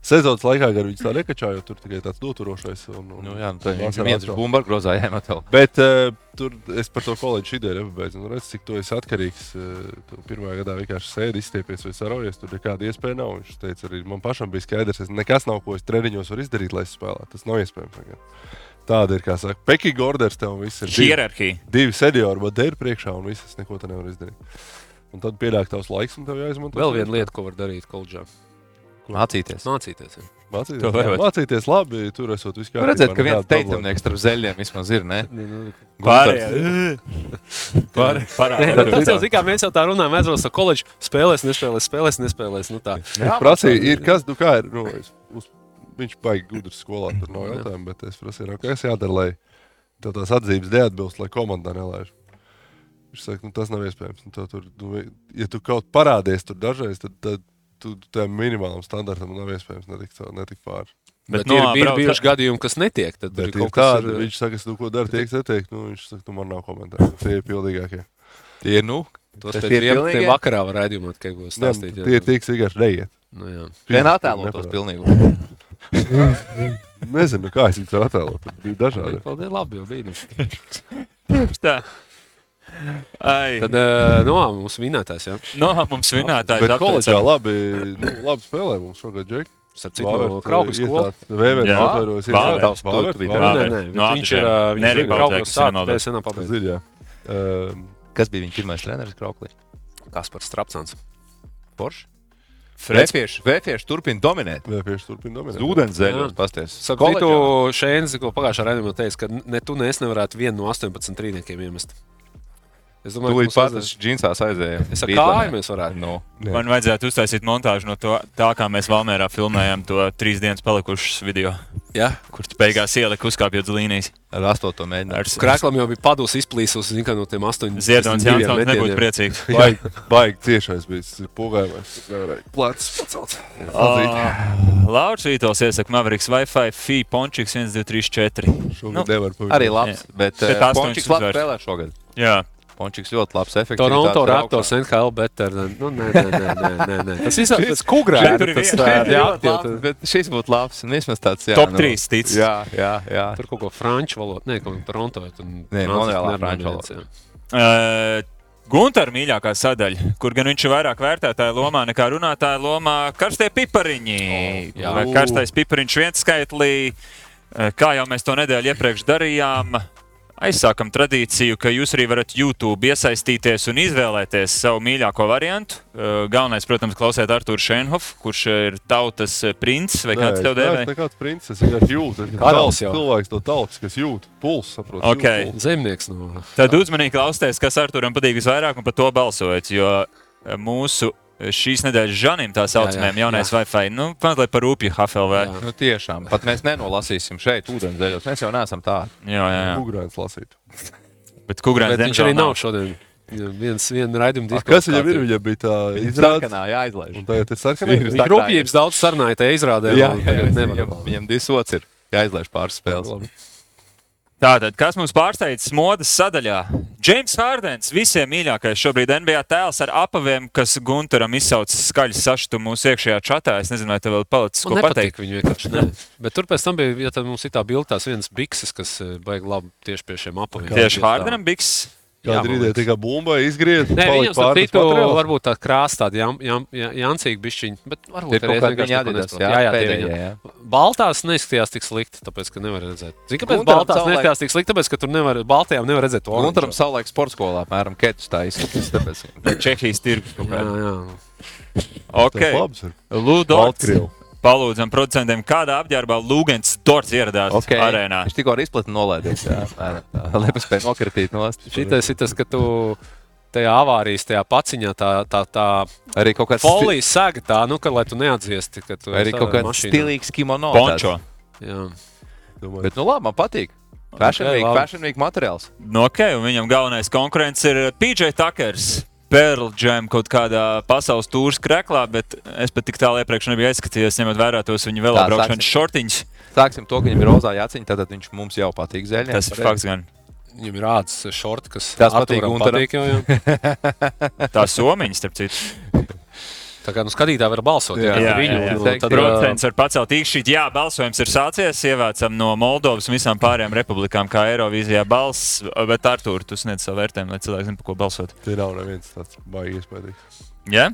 Sezonas laikā gan viņš tā nekačā, jo tur tikai tāds noturošais. Un, un, Nu, jā, nu, tad viņš vasarā viens bumbu grozā jāmet vēl. Bet uh, tur es par to kolēģi ideju nepabeidzu. Nu, redz, cik tu esi atkarīgs. Uh, tu pirmā gadā vienkārši sēdi, izstiepies vai sarojies. Tur nekāda iespēja nav. Viņš teica, arī man pašam bija skaidrs, ka nekas nav, ko es treniņos varu izdarīt, lai es spēlētu. Tas nav iespējams. Tagad. Tāda ir, kā saka, Pekīga orders tev viss ir. divi- Hierarhija. Divi seniori, bet te ir priekšā un viss neko te nevar izdarīt. Un tad pienāk tavs laiks, un tev jāizmanto. Vēl viena lieta, ko var darīt koledžā. Mācīties. Mācīties. jā. Mācīties, To varētu. mācīties labi, tur esot viss Var redzēt, ka viens teikumnieks starp zeļiem vismaz ir. Ne? Pārējie. Pār- Nē, Parādā. Tas jau zina, mēs jau tā runājam, mēs jau esam koledžā. Spēlēs, nespēlēs, spēlēs, nespēlēs. Nu, tā. Es prasīju, ir kas, nu kā ir. Nu, es, uz, viņš baigi gudrs skolā, tur nav jautājumu, bet es prasīju, nu, kas jādara, lai tev tās atzīmes neatbilst, lai komandā nelaiž. Viņš saka, nu, tas nav iespējams. Nu, tur, nu, ja tu kaut parādies tur dažreiz, tad, tad tu tam minimālam standartam nav iespējams netikt, netikt pāri. Bet, Bet bet ir, no, ir brauc- bijuši gadījumi, kas netiek. Tad Bet ir ir kaut tāda, ar- viņš saka, es, nu, ko dara, tiek netiek. Nu, viņš saka, nu, man nav komentāru. Tie ir pildīgākie. Tie ir, nu, Tos Tas pēc tie ir 11. pilnīgie? vakarā var redzēt, kā jau Nē, stāstīt. jā. tie ir tik vienkārši neiet. Nu, jā. vien attēlotos pilnīgi. Nezinu, kā es viņu attēlotu. Bija dažādi. Paldies, labi, jau bija. Tā. Ai, Tad, uh, no, mums vinētājs, jā. no, mums vinētājs Bet koledžā labi, nu, labi spēlē mums šogad, Džek. Kraukļa skolas. Vēvēr, Jā. atvēros, Vāver. Tavs nē. Viņš ir Ātržiem. ā, viņš Nerija ir Kraukļa Baltēkas, sākuma, nemaldos. pēc senā pabeigts. Zinu, jā. Um, Kas bija viņa pirmais treneris Krauklī? Kaspars Strapsans. Porš? Freds. Vēfieši, vēfieši turpina dominēt. Vēpieši turpina dominēt. Ūdens zeļos, Jā. pasties. Saku, tu Šēns, ko pagājušā raidījumā teica, ka ne tu, ne es nevarētu vienu no 18 trīniekiem iemest. Es domāju, ka tas džinsās aizēja. Es ar kāju mēs varētu. No. Jā. Man vajadzētu uztaisīt montāžu no to, tā, kā mēs Valmērā filmējām to trīs dienas palikušas video, Jā, kur tu beigās ielika uzkāpjot uz līnijas. Ar astoto mēģinājumu. Ar Krēklam jau bija padus izplīsus, zina, ka no tiem astoņiem Ziedonis Jansons nebūtu priecīgs. Baigi, baigi ciešais bija. Pogājumais. Nevarēja plecs pacelt. Oh, Lauris Vītols iesaka Mavericks Wi-Fi, FI, Pončiks 1, 2, 3, 4. Šogad Nu, nevar pavisam. Arī labs, bet, Bet bet astoņas Pončiks labi spēlē šogad. Jā, Pončiks ļoti labs, efektīvs. Toronto Raptors, NHL, better. Nu, nē, nē, nē, nē, nē, nē. Tas ir tas. Šeit tur Tas tā, jā, labs, bet šis būtu labs. Un vismaz tāds, jā. top nu, 3 tic. Jā, jā, jā. Tur kaut ko franču valodu, nē, kaut ko Toronto. Nē, Monreālā franču valoda. Gunter mīļākā sadaļa, kur gan viņš ir vairāk vērtētāja lomā nekā runātāja lomā, karstie pipariņi. O, jā. Vai karstais pipariņš viens skaitlī, kā jau mēs to nedēļu iepriekš darījām. Aizsākam tradīciju, ka jūs arī varat YouTube iesaistīties un izvēlēties savu mīļāko variantu. Eh, Galvenais, protams, klausiet Arthuru Šenhofu, kurš ir tautas eh, princis vai kāds tev dēvē. Tā kāds princis, es vienkārši jūtu. Esmu jau. cilvēks no tautas, kas jūt pulsu, saprot. Ok. jūt pulsu. Zemnieks no Tad uzmanīgi klausieties, kas Arturam patīk visvairāk un par to balsojiet. Jo eh, mūsu šīs nedēļas žanim, tā saucamajam, jā, jaunais jā. Wi-Fi, nu, mazliet par rūpju HFLV. Jā. Nu, tiešām, pat mēs nenolasīsim šeit ūdenzēļos. Mēs jau neesam tādi. Jā, jā, jā. Ugrāns lasīt. Bet Bet viņš arī nav šodien. Viens viena raidījuma A, Kas viņam ir? Viņam bija tā izrāde. Sarkanā jāizlaiž. Un tagad ir sarkanā. Viņa rūpības daudz sarunāja, te izrādē. Jā, un jā, tagad viņam, nevar. viņam disots ir jāizlaiž pāris spēles. Tātad, kas mums pārsteidz modes sadaļā? James Hārdens, visiem mīļākais šobrīd NBA tēls ar apaviem, kas Gunteram izsauc skaļu sašutumu mūsu iekšējā čatā. Es nezinu, vai tev vēl palicis ko pateikt. viņa vienkārši. Ne. Bet tur pēc tam bija, ja tad mums ir tā bilde, tās vienas bikses, kas eh, baigi labi tieši pie šiem apaviem. Tieši Hārdenam biks. Kāda ir ideja? Tikai bumba izgriezt. Nē, viņam pāris citu, varbūt tā krāsa tāda jam, jam, jam, jancīga bišķiņa, bet varbūt Ir kaut reiz kāda nesaprot. jā, jā, jā, viņa. jā. Baltās neizskatījās tik slikti, tāpēc, ka nevar redzēt. Zini, kāpēc Gunteram baltās savulaik- neizskatījās tik slikti? Tāpēc, ka tur nevar, baltajām nevar redzēt to Un oranžo. savulaik sporta skolā, apmēram, ketus tā izskatās. tāpēc- Čehijas tirgus kaut Jā, kādā. jā. Ok, labs ir. Lūdzu, Baltkrievu. Palūdzam producentiem, kādā apģērbā Lūgens Dorts ieradās Okay. arēnā. Viņš tikko ar izplati nolaidies. Lai paspēja nokritīt no Šitais ir tas, ka tu tajā avārijas, tajā paciņā, tā, tā, tā Arī kaut kāds folijas sēga tā, nu, ka, lai tu neatdziesti, ka tu Arī kaut mašīnā. stilīgs kimono. Pončo. Jā. Domāju, Bet, nu, labi, man patīk. Fashion Ok, week, fashion week materiāls. Nu, ok, un viņam galvenais konkurents ir PJ Tuckers. Pearl Jam kaut kādā pasaules tūris kreklā, bet es pat tik tālu iepriekš nebiju aizskatījies, ņemot vērā tos viņa vēl braukšanas sāksim. šortiņus. Sāksim to, ka viņam ir rozā jāciņa, tad viņš mums jau patīk zeļņā. Tas ir fakts gan. Viņam ir rāds šorti, kas Tas patīk Gunteram. patīk jau, jā. Tā somiņa, starp citu. Tā kā nu, skatītāji var balsot Jā, jā, viņu. jā, jā. Tad, Procents var pacelt īkšķīt. Jā, balsojums ir sācies. Ievācam no Moldovas un visām pārējām republikām, kā Eirovīzijā balss. Bet, Artur, tu sniedz savu vērtējumu, lai cilvēki zinātu, par ko balsot. Te nav neviens tāds baigi iespējams. Jā?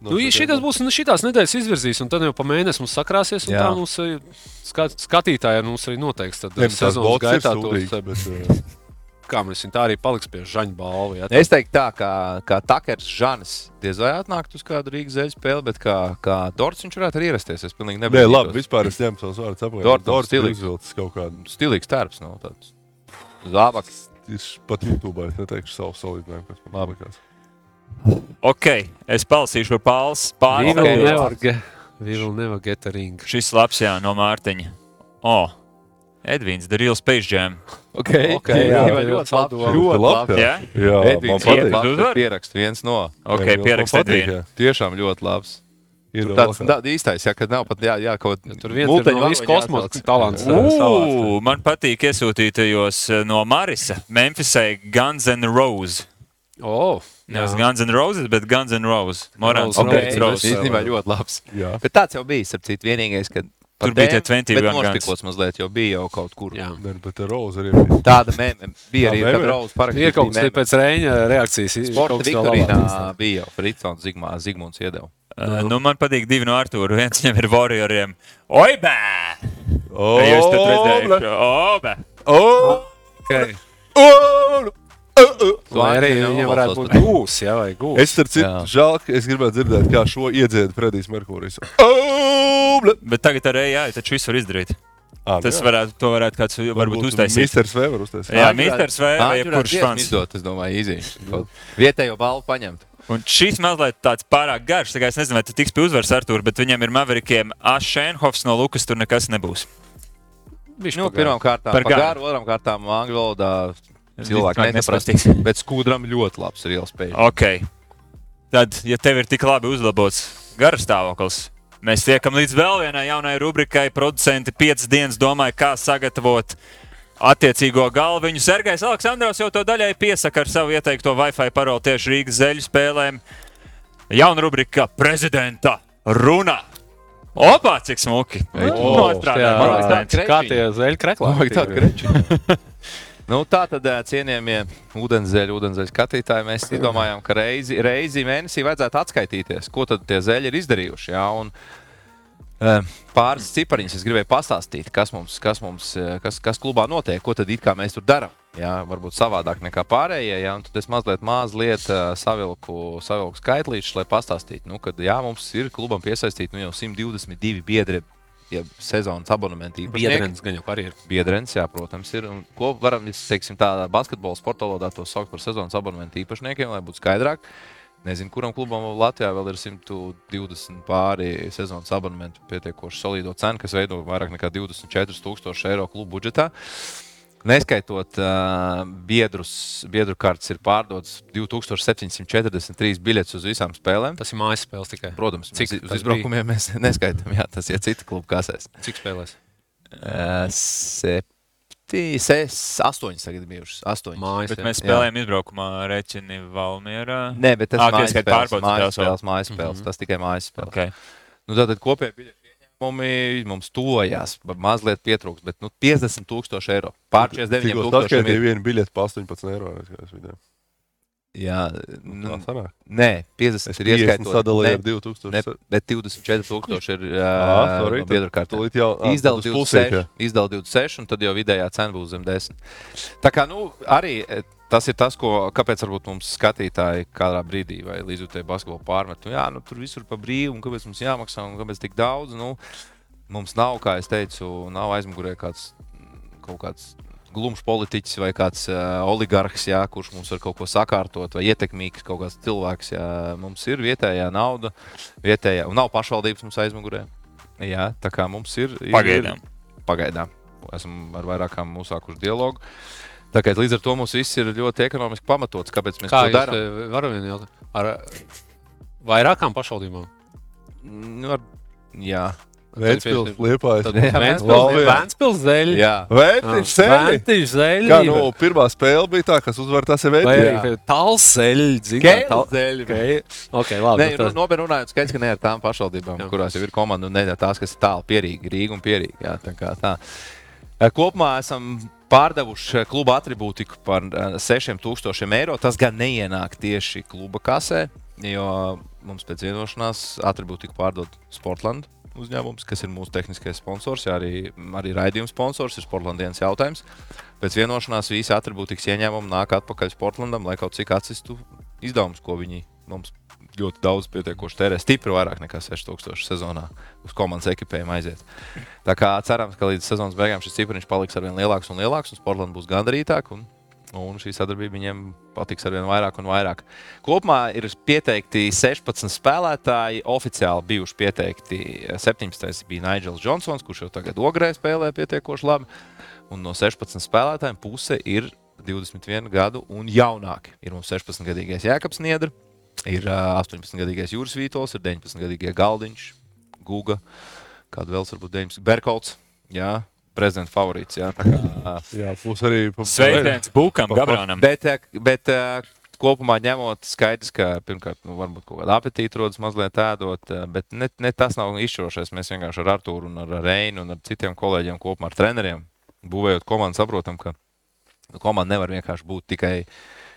Nu, ja šitas būs nu, šitās nedēļas izvirzīs, un tad jau pa mēnesi mums sakrāsies. un Jā. Tā mums skat, skatītāji mums arī noteiks. Tad sezonas gaitā tos, bet, mēs viņu tā arī paliks pie žaņa balvu. Jā, Es teiktu, tā kā, kā Takers Žanis diez vai atnāktu uz kādu Rīgas zeļu spēli, bet kā, kā Dorts viņš varētu arī ierasties. Es pilnīgi Nē, nebiju. labi, vispār es ņemu savus vārdus apgādāt. Dortmunds Dorts ir stilīgs. izvilcis kaut kādu. Stilīgs tērps. No, tāds. Zābaks. Es pat YouTube es neteikšu savu salīdzinājumu, kas man Labi. likās. Ok, es palasīšu pāris pāris. viņi vēl nevar get a ring. Šis labs, jā, no Mārtiņa. O, Edvīns, The Real Space Jam. Okay. Ok, jā, jā, ļoti ļoti labi. Ļoti labi. Jā, Jā, Edvīns man patīk. ļoti Uzvar? labi. Pierakst viens no. ok, Jā, man pierakstīt patīk, vienu. jā. Tiešām ļoti labs. Ir Tur vēl tāds tā, īstais, ja kad nav pat jā, jā, kaut Tur viens ir no visu kosmosa talants. Ū, man patīk iesūtītajos eh, no Marisa, Memphisai Guns N' Roses. Oh, Nevis Guns N' Roses, bet Guns N' Roses. Morāns Okay, Roses. Roses. īstenībā ļoti labs. Jā. Bet tāds jau bija, starp citu, vienīgais, kad Tur bija tie 20 bet Gun Guns. nošpikots mazliet, jo bija jau kaut kur. jā. Nē, bet ar Rozu arī bija. Tāda mēmē bija arī, kad Rausas parakstīja. Ir kaut kas pēc Reņa reakcijas. Sporta kaut Viktorīnā bija jau Fritsons Zigmā, Zigmunds iedeva. Uh, nu, man patīk divi no Artūra. Viens viņam ir Warrioriem. Oi, bē! O, Jūs tur redzējāt, ble. o, bē! Tu Vai arī viņam varētu būt gūs, jā, vai gūs. Es starp citu, žēl, ka es gribētu dzirdēt, kā šo iedzied Fredijs ble. Bet tagad ar AI taču visu var izdarīt. Nu Tas jā. varētu, to varētu kāds varbūt uztaisīt. Misters Weber uztaisīt. Jā, Misters vai Āģi jebkurš fans. Izdot, es domāju, īzī. Vietējo balvu paņemt. Un šis mazliet tāds pārāk garš. tā kā Es nezinu, vai tas tiks pie uzvaras Artūra, bet viņam ir Maverikiem Ašēnhofs no Lukas. Tur nekas nebūs. Viņš Nu, pagāja. pirmām kārtām Par par garu. garu, otrām kārtām angļu valodā cilvēki Cilvēki nesaprast. nesapratīs. Bet skūdram ļoti labs ir ielspējis. Ok. Tad, ja tev ir tik labi uzlabots garas stāvoklis, mēs tiekam līdz vēl vienai jaunai rubrikai. Producenti piecas dienas domāja, kā sagatavot attiecīgo galviņu. Sergejs Aleksandrovs jau to daļai piesaka ar savu ieteikto Wi-Fi paroli tieši Rīgas zeļu spēlēm. Jauna rubrika - prezidenta runa. Opa, cik smuki! O, Nostrādāja jā, Man liekas, producents. tā Kā tie zeļu kreklā? Nu, tā tad, cienījamie ūdenzēļu, ūdenzēļu skatītāji, mēs domājam, ka reizi, reizi mēnesī vajadzētu atskaitīties, ko tad tie zeļi ir izdarījuši. Jā, un, pāris cipariņus es gribēju pastāstīt, kas mums, kas mums kas, kas klubā notiek, ko tad it kā mēs tur darām. Jā, varbūt savādāk nekā pārējie. Jā, tad es mazliet, mazliet savilku, savilku skaitlīšus, lai pastāstītu, nu, ka jā, mums ir klubam piesaistīti nu, jau 122 biedri. Ja sezonas abonementi. Biedrens gan jau arī ir. Biedrens, jā, protams, ir. Un ko varam, teiksim, tādā basketbola sporta valodā to saukt par sezonas abonementu īpašniekiem, lai būtu skaidrāk. Nezinu, kuram klubam Latvijā vēl ir 120 pāri sezonas abonementu pietiekoši solīdo cenu, kas veido vairāk nekā 24,000 eiro klubu budžetā. Neskaitot uh, biedrus, biedru kartes ir pārdotas 2743 biļetes uz visām spēlēm. Tas ir mājas spēles tikai. Protams, Cik cik uz izbraukumiem mēs neskaitām, jā, tas ir cita kluba kasēs. Cik spēlēs? Uh, septi, ses, astoņas tagad bijušas. Astoņas. Mājas. Bet jā. mēs spēlējām izbraukumā Reķini Valmierā. Nē, bet tas ir mājas spēles. Mājas spēles vēl. spēles, mājas spēles. Tas tikai mājas spēles. Okay. Nu, tātad kopēji biļešu ieņēmumi mums tojās, mazliet pietrūkst, bet nu, 50 tūkstoši eiro. Pār 49 Tikko tūkstošiem saskaitīja ir. vienu biļeti pa 18 eiro. Jā, Tā nu, sanāk. nē, 50 Es ir 50 ieskaitot. sadalīju ar ne, 2000. ne, bet 24,000 ir Ā, sorry, uh, biedru kārtā. Izdala tad uz pusīt, 26, jā. izdala 26, un tad jau vidējā cena būs zem 10. Tā kā nu, arī e, tas ir tas, ko, kāpēc mums skatītāji kādā brīdī vai līdz tam basketbolu pārmet. Nu, jā, nu, tur visur pa brīvu, un kāpēc mums jāmaksā, un kāpēc tik daudz. Nu, mums nav, kā jau teicu, nav aizmugurē kāds kaut kāds. Glumšs politiķis vai kāds uh, oligarhs, jā, kurš mums var kaut ko sakārtot, vai ietekmīgs kaut kāds cilvēks. Jā. Mums ir vietējā nauda, vietējā, un nav pašvaldības mums aizmugurē. Jā, tā kā mums ir. ir Pagaidām. Ir, pagaidām. Esam ar vairākām uzsākuši dialogu. Tā kā līdz ar to mums viss ir ļoti ekonomiski pamatots. Kāpēc mēs Kā to darām? eh, varat vien jautāt? Ar vairākām pašvaldībām? Nu, ar, jā, Vēncpils, Liepājas. Vēnspils dēļ. jā. Vēncpils, sēni. Vēnspils dēļ. Kā nu, pirmā spēle bija tā, kas uzvar tas ir Vai Vēncpils. arī tālseļi, Kēls dēļ. Ok, labi. Nē, nu nu, nopietni runājot, skaidrs, ka ne ar tām pašvaldībām, Jā. kurās jau ir komanda, un ne ar tās, kas ir tālu pierīgi, Rīga un pierīgi. Jā, tā kā tā. Kopumā esam pārdevuši kluba atribūtiku par eh, 6000 eiro. Tas gan neienāk tieši kluba kasē, jo mums pēc vienošanās atribūtiku pārdod Sportland uzņēmums, kas ir mūsu tehniskais sponsors, jā, arī, arī raidījuma sponsors, ir Sportlandienas jautājums. Pēc vienošanās visi atribūtikas ieņēmumi nāk atpakaļ Sportlandam, lai kaut cik atsistu izdevumus, ko viņi mums ļoti daudz pietiekoši tērē. Stipri vairāk nekā 6000 sezonā uz komandas ekipējumu aiziet. Tā kā cerams, ka līdz sezonas beigām šis cipriniņš paliks ar vien lielāks un lielāks, un Sportland būs gandarītāk. Un, un šī sadarbība viņiem patiks ar vien vairāk un vairāk. Kopumā ir pieteikti 16 spēlētāji, oficiāli bijuši pieteikti 17. bija Nigels Johnsons, kurš jau tagad ogrē spēlē pietiekoši labi. Un no 16 spēlētājiem puse ir 21 gadu un jaunāki. Ir mums 16-gadīgais Jēkabs Niedra, ir ā, 18-gadīgais Jūras Vītols, ir 19-gadīgais Galdiņš, Guga, kāda vēl varbūt 19. Berkolts. Jā, prezidenta favorīts. Jā, tā kā, Jā, būs arī Sveiciens Bukam, Gabranam. Bet, bet kopumā ņemot, skaidrs, ka pirmkārt, nu, varbūt kaut kāda apetīte rodas mazliet ēdot, bet ne, ne tas nav izšķirošais. Mēs vienkārši ar Artūru, un ar Reinu un ar citiem kolēģiem kopumā ar treneriem būvējot komandu, saprotam, ka komanda nevar vienkārši būt tikai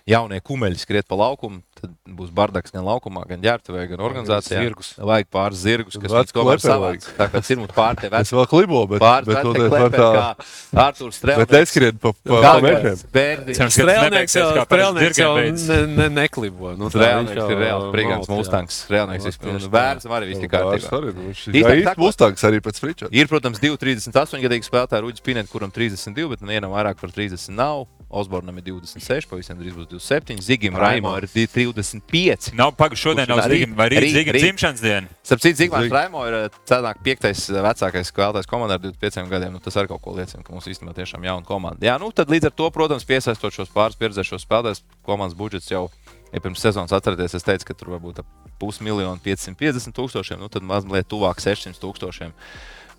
jaunie kumeļi skriet pa laukumu. Tad būs bardaks gan laukumā, gan ģērbtuvē, gan organizācijā. zirgus. Vajag pāris zirgus, kas viņus tomēr savāc. Tā kā ir mums pārtie Es veci vēl klibo, bet, pāris bet, bet, bet, kleperi, tā, kā Artūrs bet Strēlnieks. neskrien pa, pa, pa mežiem. Nebeigsies jau, strēlnieks jau ne, ne, neklibo. Nu, jau, ir reāls jā. Mustangs. Strēlnieks Jā, vispār. tieši tā. Vērts arī viss tik Pāris kārtībā. arī, nu, īsti Mustangs arī pēc Friča. Ir, protams, 2,38 gadīgi spēlētāji. Rudis Pinēns, kuram 32, bet nevienam vairāk par 30 nav. Osbornam ir 26, pavisam drīz būs 27. Zigim Raimo ir 25. Nav pagaidzi šodien, nav Zīgam, vai rīt rīt. dzimšanas diena. Starp citu, Zigmārs Zig- Raimo ir cenāk piektais eh, vecākais spēlētājs komandā ar 25 gadiem. Nu, tas arī kaut ko liecina, ka mums īstenībā tiešām jauna komanda. Jā, nu tad līdz ar to, protams, piesaistot šos pāris pieredzējušos spēlētājus, komandas budžets jau ja pirms sezonas atcerieties, es teicu, ka tur varbūt ap pusmiljonu 550 tūkstošiem, nu tad mazliet tuvāk 600 tūkstošiem.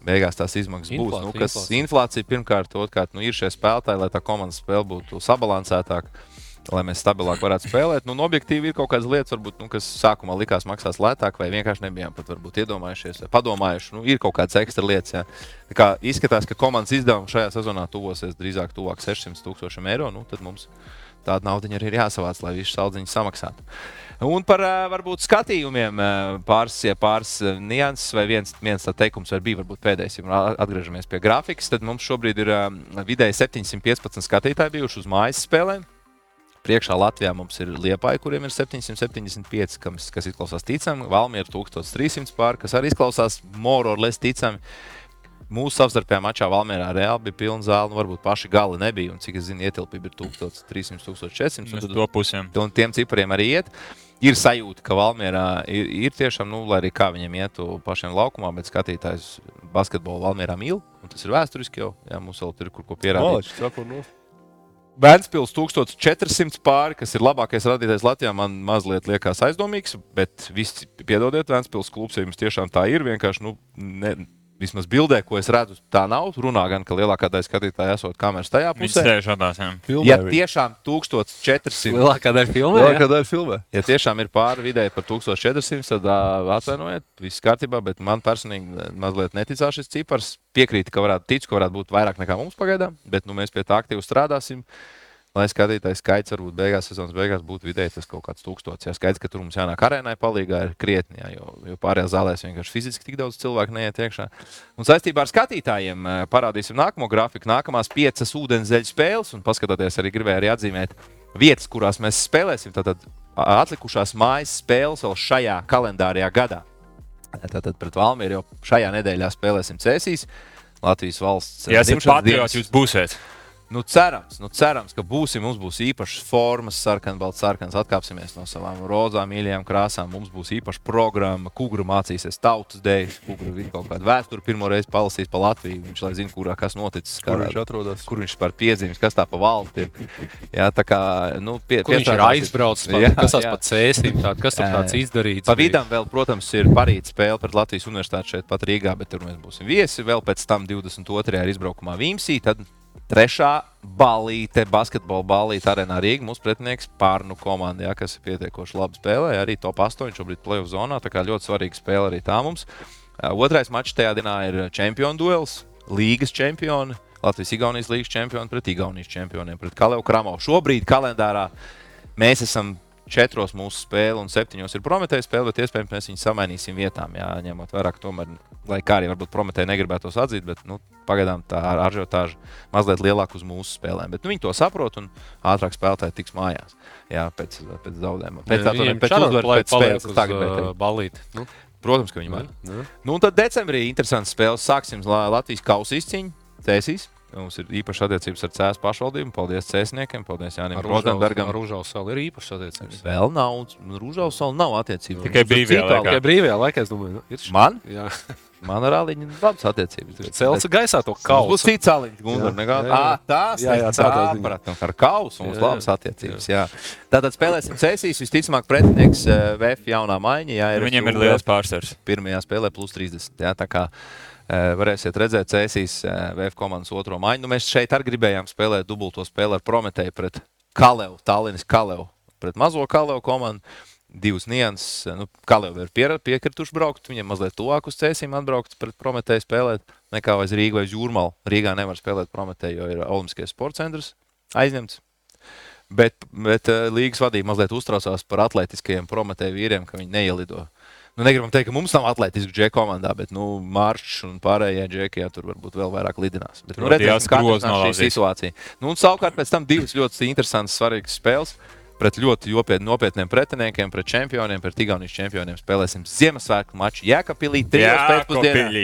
Beigās tās izmaksas būs. Inflācija, Nu, kas inflācija. inflācija pirmkārt, otrkārt, nu, ir šie spēlētāji, lai tā komandas spēle būtu sabalansētāka. Lai mēs stabilāk varētu spēlēt, nu, objektīvi ir kaut kādas lietas, varbūt, nu, kas sākumā likās maksās lētāk, vai vienkārši nebijām pat varbūt, iedomājušies, vai padomājuši. Nu, ir kaut kādas ekstra lietas. Jā. Tā kā izskatās, ka komandas izdevumi šajā sezonā tuvosies drīzāk tuvāk 600 tūkstošiem eiro. Nu, tad mums tāda nauda arī ir jāsavāc, lai visu saldziņu samaksātu. Un par varbūt skatījumiem pāris, ja pāris nianses vai viens, viens tā teikums, vai bija varbūt pēdējais, ja atgriežamies pie grafikas, tad mums šobrīd ir vidēji 715 skatītāji bijuši uz mājas spēlēm. Priekšā Latvijā mums ir liepaņi, kuriem ir 775, kas, kas izklausās ticami. Valmiera 1300 pār, kas arī izklausās more or less ticami. Mūsu savstarpējā mačā Valmjerā reāli bija pilna zāle. Nu, varbūt paši gali nebija. Un, cik es zinu, ietilpība ir 1300, 1400. un tad- to pusēm. un tiem cipariem arī iet. Ir sajūta, ka Valmjerā ir, ir tiešām, nu, lai arī kā viņiem ietu pašiem laukumā, bet skatītājs basketbolu Valmjerā mīl. Un tas ir vēsturiski jau. Jā, mums vēl tur ir kur ko pierādīt. Malači, Bērnspils 1400 pāri, kas ir labākais radītājs Latvijā, man mazliet liekas aizdomīgs, bet visi piedodiet, Vēnspils klubs, ja jums tiešām tā ir, vienkārši, nu, ne, vismaz bildē, ko es redzu, tā nav. Runā gan, ka lielākā daļa skatītāju esot kameras tajā Viņš pusē. sēž abās. jā. Filmē Ja tiešām 1400, Lielākā daļa filmē. Lielākā daļa filmē. ja tiešām ir pāri vidēji par 1400, tad ā, atvainojiet, viss kārtībā, bet man personīgi mazliet neticās šis cipars. Piekrīt, ka varētu tic, ka varētu būt vairāk nekā mums pagaidām, bet nu, mēs pie tā aktīvi strādāsim. Lai skatītājs skaits varbūt beigās sezonas beigās būtu vidēji tas kaut kāds tūkstots. Jā, skaidrs, ka tur mums jānāk arēnai palīgā ir krietni, jā, jo, jo pārējās zālēs vienkārši fiziski tik daudz cilvēku neiet iekšā. Un saistībā ar skatītājiem eh, parādīsim nākamo grafiku, nākamās piecas ūdenszeļu spēles, un paskatoties arī gribēju arī atzīmēt vietas, kurās mēs spēlēsim. Tātad atlikušās mājas spēles vēl šajā kalendārajā gadā. Tātad pret Valmīru jau šajā nedēļā spēlēsim Cēsīs. Latvijas valsts Ja esat dzimšanas patriots, jūs būsiet. Nu, cerams, nu, cerams, ka būsim. Mums būs īpašas formas, sarkanas, balts, sarkanas. Atkāpsimies no savām rozām, mīļajām krāsām. Mums būs īpaša programma. Kūgra mācīsies tautas dēļ. Kūgra ir kaut kāda vēsture. Pirmo reizi palasīs pa Latviju. Viņš lai zina, kurā kas noticis. Kur kādā- viņš atrodas? Kur viņš par piezīmes, kas tā pa valdi ir. Jā, tā kā, nu, pie, Kur viņš ir aizbraucis, Jā, pa- kas tas jā. pat cēsīm, tād, kas tur Jā, tāds jā. izdarīts. Pa vidam vēl, protams, ir parīta spēle pret Latvijas universitāti šeit pat Rīgā, bet tur mēs būsim viesi. Vēl pēc tam 22. ir izbraukumā Vīmsī. Tad trešā balīte, basketbola balīte arēnā Rīgā. Mūsu pretinieks pārnu komanda, jā, kas ir pietiekoši labi spēlē. Arī top 8 šobrīd playoff zonā. Tā kā ļoti svarīga spēle arī tā mums. Otrais mačs tajā dienā ir čempionu duels, līgas čempioni. Latvijas-Igaunijas līnijas čempioni pret Igaunijas čempioniem, pret Kalēju Kramovu. Šobrīd kalendārā mēs esam četros mūsu spēle un septiņos ir Prometēja spēle, bet iespējams mēs viņus samainīsim vietām. Jā, ņemot vērā, ka tomēr, lai kā arī varbūt Prometēja negribētos atzīt, bet nu, pagaidām tā ar ažiotāža mazliet lielāka uz mūsu spēlēm. Bet nu, viņi to saprot un ātrāk spēlētāji tiks mājās. Jā, pēc, pēc zaudējuma. Pēc, atvainojiet, viņiem pēc uzvaras, pēc spēles. uz, Tā uh, teikt. balīti. Nu, Protams, ka viņi ne, var. ne. Nu, un tad decembrī interesants spēles. Sāksim La- Latvijas kausa izcīņu, Cēsīs. Mums ir īpašas attiecības ar Cēlā pašvaldību. Paldies Cēsniekiem, paldies Jānim Ar Rozenbergam. Rūžaus vēl ir īpašs attiecības. Vēl nav, Rūžaus vēl nav attiecības. Tikai ar brīvajā laikā. Tikai brīvajā laikā, es domāju, nu, ir šī. Man? Jā, Man ar Aliņu ir labas attiecības. celts gaisā to Mums būs kausu. cits aliņš, Gunār. Jā, jā, jā. Tās Jā, jā, ziņā. sapratu. Ar kausu mums Jā, jā. labas attiecības. Jā. Tātad spēlēsim Cēsīs. Visticamāk, pretinieks eh, VF jaunā maiņa. Jā, Viņiem ir liels pārsvars. pirmajā spēlē plus 30. Jā, tā kā varēsiet redzēt Cēsīs e, VF komandas otro maiņu. Nu, mēs šeit arī gribējām spēlēt dubulto spēli ar Prometēju pret Kalevu, Tallinas Kalevu, pret mazo Kalevu komandu. Divas nianses, nu, Kalevi ir pier- piekrituši braukt, viņiem mazliet tuvāk uz cēsīm atbraukt pret Prometēju spēlēt, nekā vai uz Rīgu vai uz Jūrmalu. Rīgā nevar spēlēt Prometēju, jo ir Olimpiskais sports centrs aizņemts. Bet, bet līgas vadība mazliet uztraucās par atletiskajiem Prometēju vīriem, ka viņi neielido. Nu, negribam teikt, ka mums nav atletisku džeku komandā, bet nu, Mārcis un pārējie džeki jā, tur varbūt vēl vairāk lidinās. Bet, nu, redzēsim, jās kā grozu atrisinās šī situācija. Nu, un savukārt pēc tam divas ļoti interesantas, svarīgas spēles. Pret ļoti jopiet, nopietniem pretiniekiem, pret čempioniem, pret Igaunijas čempioniem spēlēsim Ziemassvētku maču Jēkabīlī, 3. pēcpusdienā.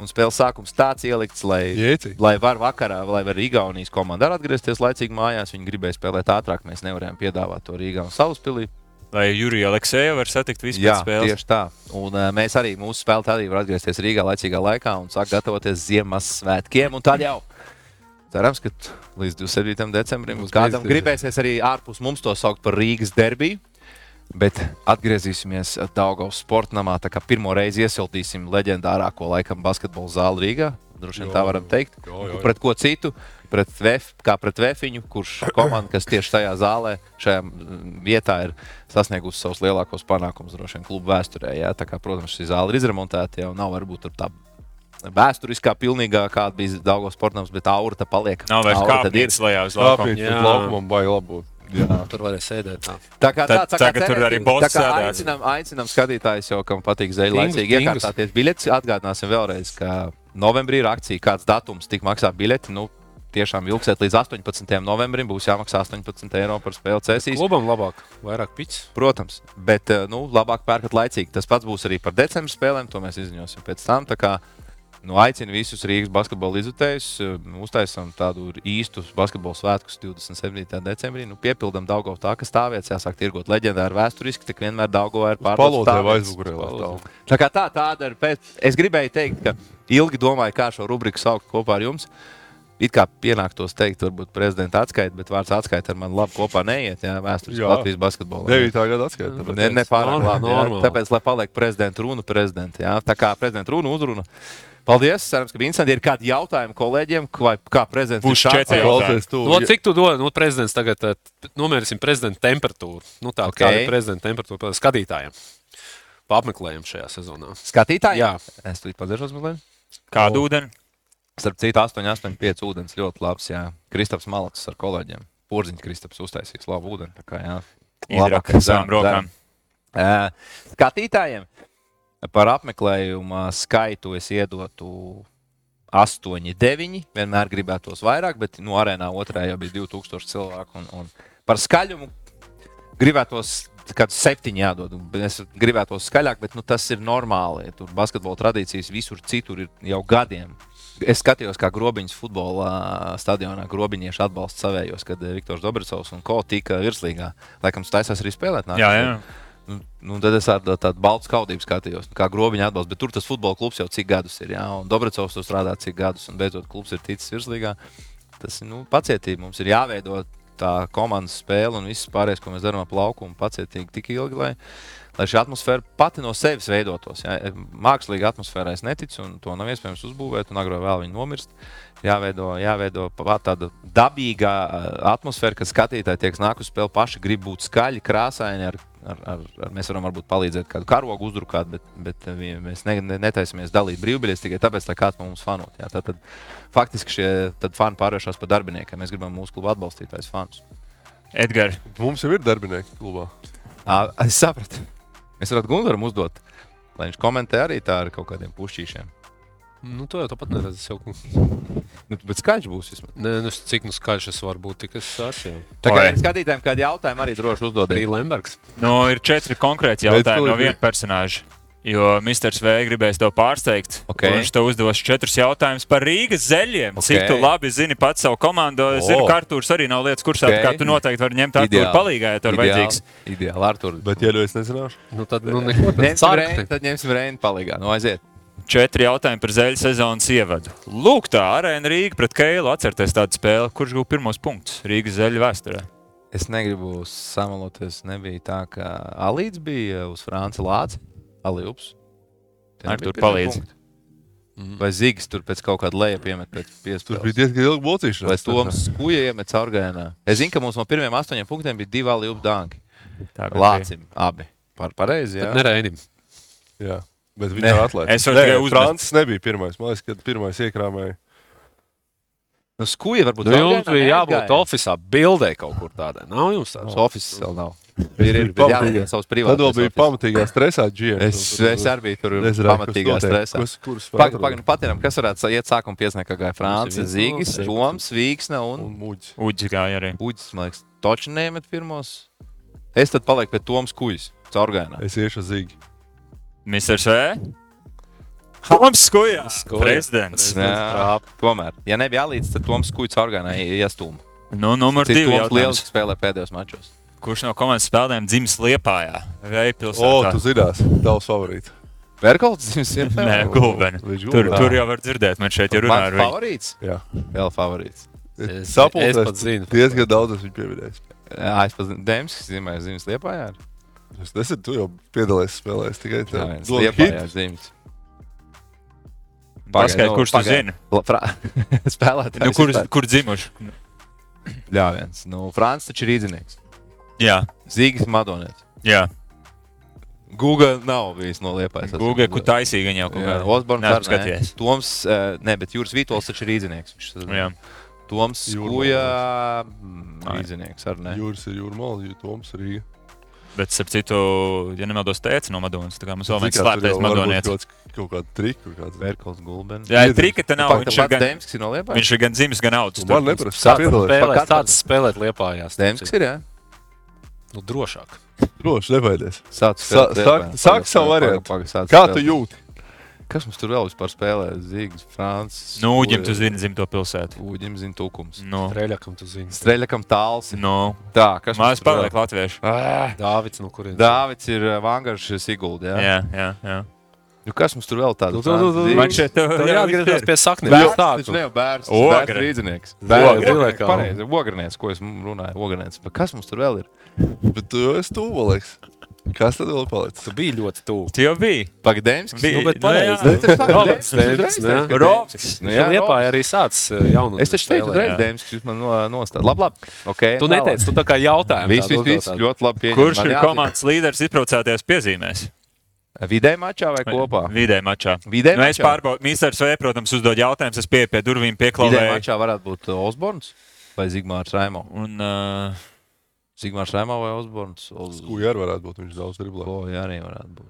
Un spēles sākums tāds ielikts, lai, Jēcīgi. lai var vakarā, lai var Igaunijas komanda atgriezties laicīgi mājās. Viņi gribēja spēlēt ātrāk, mēs nevarējām piedāvāt to Rīgā un Salaspilī. Lai Jurija Alekseja var satikt vispār Jā, spēles. tieši tā. Un, uh, mēs arī, mūsu spēlētāji, arī var atgriezties Rīgā laicīgā laikā un sāk gatavoties Ziemassvētkiem. Un tad jau cerams, ka līdz 27. decembrim Būs kādam gribēsies arī ārpus mums to saukt par Rīgas derbiju. Bet atgriezīsimies Daugaus sportamā. Tā kā pirmo reizi iesildīsim leģendārāko laikam basketbola zāli Rīgā. Droši vien tā varam teikt. jā, jā, jā. Pret ko citu? Pret VF, kā pret Vēfiņu, kurš komanda, kas tieši tajā zālē, šajā vietā ir sasniegusi savus lielākos panākumus droši vien klubu vēsturē. Jā. Tā kā, protams, šī zāle ir izremontēta, jau nav varbūt tur tā vēsturiskā, pilnīgā, kāda bija Daugos sportams, bet aura tā paliek. Nav vairs kāpnes lejā uz laukuma. Tāpēc Jā. Jā, tur varēja sēdēt. Tā. Tā kā tā, tā kā tagad tur arī Tā sēdēs. aicinām, aicinām skatītājus, jau, kam patīk Tingus, laicīgi iekārtāties biļetes. Atgādināsim vēlreiz, ka novembrī ir akcija, kāds datums tik maksā biļeti. Nu, tiešām ilgsiet līdz 18. novembrim, būs jāmaksā 18 eiro par spēli cēsīs. Klubam labāk, vairāk piķis. Protams, bet eh, nu, labāk pērkat laicīgi. Tas pats būs arī par decembra spēlēm, to mēs izziņosim pēc tam. Tā Nu, aicinu visus Rīgas basketbola izjutējus. eh, Uztaisām tādu īstu basketbola svētkus 27. decembrī. Nu, piepildām Daugavu tā, ka stāvvietas jāsāk tirgot leģendāri vēsturiski, tik vienmēr Daugavā ir stāv. Tā kā tā, tāda ir. Pēc... Es gribēju teikt, ka ilgi domāju, kā šo rubriku saukt kopā ar jums. It kā pienāktos teikt, varbūt prezidenta atskaita, bet vārds atskaita ar mani labi kopā neiet. Jā, vēsturiski Jā. Latvijas basketbolā. 9. gada atskaita. Ne, ne pārāk labi. jā. Tāpēc, lai paliek prezidenta runa, prezidenta. Jā. Tā kā prezidenta runa uzruna. Paldies. Cerams, ka bija interesanti. Ir kādi jautājumi kolēģiem, vai kā prezidents Būs šāds? tu. No, cik tu dod? Nu, prezidents tagad eh, nomērīsim prezidenta temperatūru. Nu, tā Ok. okay. kāda ir prezidenta temperatūra skatītājiem. Apmeklējam šajā sezonā. Skatītāji? Jā. Es tur padzeršos mazliet. Kādu ūdeni? Starp citu, 8, 8, 5 ūdens ļoti labs. Jā. Kristaps Malacis ar kolēģiem. porziņš Kristaps uztaisījis labu ūdeni. tā Kā, jā. Labāk, savām dzeram, rokām. Skatītājiem par apmeklējuma skaitu es iedotu 8, 9. Vienmēr gribētos vairāk, bet nu, arēnā otrā jau bija 2000 cilvēku. Un, un par skaļumu gribētos kāds septiņi jādod. Es gribētos skaļāk, bet nu, tas ir normāli. Tur basketbola tradīcijas visur citur ir jau gadiem. Es skatījos, kā grobiņš futbola stadionā grobiņieši atbalsta savējos, kad eh, Viktors Dobricovs un Ko tika virslīgā. Laikam, tas taisās arī spēlēt. Jā, nākamgad. jā. Nu, nu, tad es ar tā- tādu baltu skaudību skatījos, kā grobiņa atbalsts. Bet tur tas futbola klubs jau cik gadus ir. Jā, un Dobricovs tur strādā cik gadus, un beidzot klubs ir ticis virslīgā. Tas ir nu, pacietība. Mums ir jāveido tā komandas spēle un viss pārējais, ko mēs darām ap laukumu, pacietīgi tik ilgi, lai, lai šī atmosfēra pati no sevis veidotos. Jā. Mākslīga atmosfēra es neticu, un to nav iespējams uzbūvēt, un agrāk vēlāk viņa nomirst. Jāveido, jāveido tāda dabīga atmosfēra, kad skatītāji tiek nāk uz spēli paši, grib būt skaļi, krāsaini. Ar, ar, ar, ar, mēs varam varbūt palīdzēt kādu karogu uzdrukāt, bet, bet mēs ne, ne, netaisamies dalīt brīvbiļetes tikai tāpēc, lai kāds no mums fanot. Jā. Tad, tad, faktiski šie tad fani pārvēršas par darbiniekiem. Mēs gribam mūsu klubu atbalstītājus fanus. Edgars, Mums jau ir darbinieki klubā. Ā, Es sapratu. Mēs varam Gunaram uzdot, lai viņš komentē arī tā ar kaut kādiem pušķīšiem. Nu, to jau tāpat neredzu. Jau, Nu, bet skaļš būs vismaz. ne, nu, cik nu skaļš es varu būt, tik es sācu. Tā kā skatītājiem kādi jautājumi, arī droši Arī uzdodiet. Lembergs. nu, ir četri konkrēti jautājumi no viena personāža. Jo Mr. V gribēs tev pārsteigt. Ok. Viņš tev uzdos četrus jautājumus par Rīgas zeļiem. Ok. Cik tu labi zini pats savu komandu? Es zinu, O. ka Arthurs arī nav lietas kursā, Ok. kā tu noteikti vari ņemt Arthuru palīgā, ja tev ir vajadzīgs. Ideāli, Artur. Bet, ja nu es nezināšu, Nu, tad nu, neko tādu tad ņemsim Reini palīgā. Nu, aiziet. Četri jautājumi par zeļu sezonas ievadu. Lūk, tā arēna Rīga pret Keilu. Atcerieties tādu spēli, kurš gūs pirmos punktus Rīgas zeļu vēsturē. Es negribu samaloties. Nebija tā, ka Alīds bija uz Franci Lāci. Alīds. Artur, palīdzi. Vai Zīgs tur pēc kaut kāda leja piemet pēc tur piespēles? bija diezgan ilga mocīšana. Vai Toms Skuja iemet caurgājienā? Es zinu, ka mums no pirmiem astoņiem punktiem bija divi Alīds dāngi. Lācim abi. Par pareizi, jā. Tad nereinim. Jā, bet Ne. viņš ir atlētājs. Es varu tikai uzmest. Francis nebija pirmais. Man liekas, ka pirmais iekrāmēja. Nu, Skuja varbūt Nu, jums bija jābūt oficiālā bildē kaut kur tādai. Nav jums tāds? Office vēl nav. Ir, ir, bet jāliek savus Tad vēl bija pamatīgā stresā džiem. Es, es arī biju tur pamatīgā stresā. Pagaidām, pagaidām, patērām, kas varētu iet sākuma piesniegt, kā gāja Francis, viens Zīgis, Toms, Vīksne un Un muģis. Uģis gāja arī. Uģis, man liekas, toči nemet pirmos. Es tad palieku pie Toms Kujas, caurgājienā. Es iešu uz zīgi. Mr. V. Toms. Skuja. Prezidents. Jā, tomēr. Ja nebija līdz, tad Toms Kujas caurgājienā iestūma. Nu, numur divi. Toms lieliski spēlē pēdējos mačos. Kurš no komandas spēlētājiem dzimis Liepājā? Vai O, tu zinās, tavs favorīts. Verkolds jums ir? Nē, Gulbeni. Tur, tur jau var dzirdēt, man šeit ir runa ar viņu. favorīts? Jā. Vēl favorīts. Es- Sapulcēs es pat zinu. Diezgan daudz esmu pieminējis. Jā, es pats Dēmskis zīmēju zīmes Liepājā. Es nezinu, tu jau piedalījies spēlēs. Tikai Jā, tā. viens Dod Liepājā zīmes. Paskaidro, nu, kurš tu zini? Spēlētājs. Nu, kur, kur dzimuši? Jā, viens. Nu, Frāns taču ir rīznieks. Jā, Zīgis Madonietis. jā. Google nav bijis no Liepājas. Google, kur taisīja viņa jau kaut kādā. Osborns Neesmu arī skatījies. ne. Toms, eh, ne, bet Jūras Vītols taču ir rīznieks. Viņš tad- Jā. Toms. Skuja mm, rīznieks arī ne. Jūras ir jūrmāla, jo Toms ir Rīga. Bet, starp citu, ja nemaldos, teica no Madonas. Tā kā mums vēl viens slēptais Madonietis. Kaut, kāds- kaut kāda trika, kaut kāds. Verkols Gulbens. Jā, trika te nav. Viņš ir gan, Dēmskis no Liepājas. viņš ir gan dzimis, gan audzis. Man neprasa, Sāc spēlēt Liepājās. Dēmskis ir, jā? Nu, drošāk. Droši, nebaidies. Sāc Sa- sāk- sāk savu variantu. Kā tu jūti? Kas mums tur vēl vispār spēlē? Zīgs, Frāns. Nu, Uģim, tu zini dzimto pilsētu. Uģim zina tukums. Nu, Treļakam tu zini. Streļakam tāls. nu. Tā, kas mums paliek latviešu. Ah, Dāvids, no kurienes? Dāvids ir Vangaršs Sigulda. Jā. Jā, jā, jā. Nu, kas mums tur vēl tāds? Man šeit jā, jāatgriežas ir. pie saknēm. Bērns, Tā, viņš tu- nav bērns. Rīznieks. Pareizi. Ogrinieks, ko es runāju. Bet kas mums tur vēl ir? Bet tu esi liekas. Kas tad vēl palicis? Tu biji ļoti tuvu. Tu jau biji. Pagadējums. Bija. Nu, bet pareizi. jā. Roks. Nu, Jā, jā, Liepā arī sācis jaunu. Es taču teicu, jā. Dēmskis, jūs man no- nostājat. Labi, labi. Okay, Tu neteici, tu tā kā jautājumu. Viss, viss, viss. Ļoti labi pieņem. Kurš ir komandas līderis izbraucētajās piezīmēs? Vidēji mačā vai kopā? Vidēji mačā. Vidēji Nu, es mačā? pārbaudu, Mīsārs V, protams, uzdod jautājumus, es pieeju pie durvīm, Vidēji pieklāvēju. mačā varētu būt uh, Osborns vai Zigmārs Raimo? Un, uh, Zigmārs Raimo vai Osborns? Oz... Skūja arī varētu būt. Viņš daudz driblē. O, jā, arī varētu būt.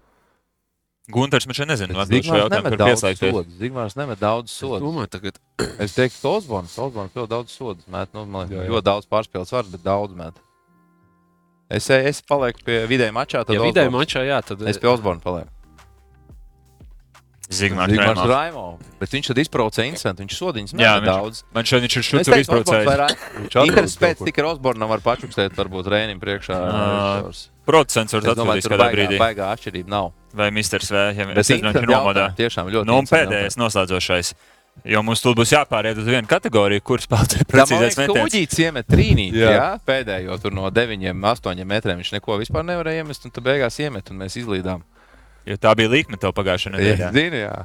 Gunārs, man šeit nezinu, Bet atbildēšu šo Zigmārs jautājumu, nemet daudz sodu. Zigmārs nemet daudz Es sodu. domāju, tagad Es teiktu, ka Osborns, Osborns ļoti daudz sodu met. Nu, man liekas, ļoti daudz pārspēles var, bet daudz met. Es, es palieku pie vidēja mačā, tad ja Osborns. mačā, jā, tad Es pie Osborna palieku. Zigmārs Raimons. Raimo. Bet viņš tad izbrauca incidentu, viņš sodiņas viņš- daudz. Man šeit viņš ir šur tur izbraucējis. Raimo. Interes pēc kur. tikai Osbornam var pačukstēt, varbūt Rēnim priekšā. Režisors. Producents var tur kādā baigā, brīdī. baigā atšķirība nav. Vai Mr. V. Ja Bet es nezinu, viņš ir interesanti nomodā. Tiešām ļoti. Nu, un pēdējais noslēdzošais. Jo mums tur būs jāpāriet uz vienu kategoriju, kuras spēlētāji ka metiens. Uģīts iemet trīnī, jā. Jā. jā, pēdējo tur no 9, 8 metriem. Viņš neko vispār nevarēja iemest, un tad beigās iemet, un mēs izlīdām. Jo tā bija līnija tev pagājušajā Jā, nedēļā. zinu, jā.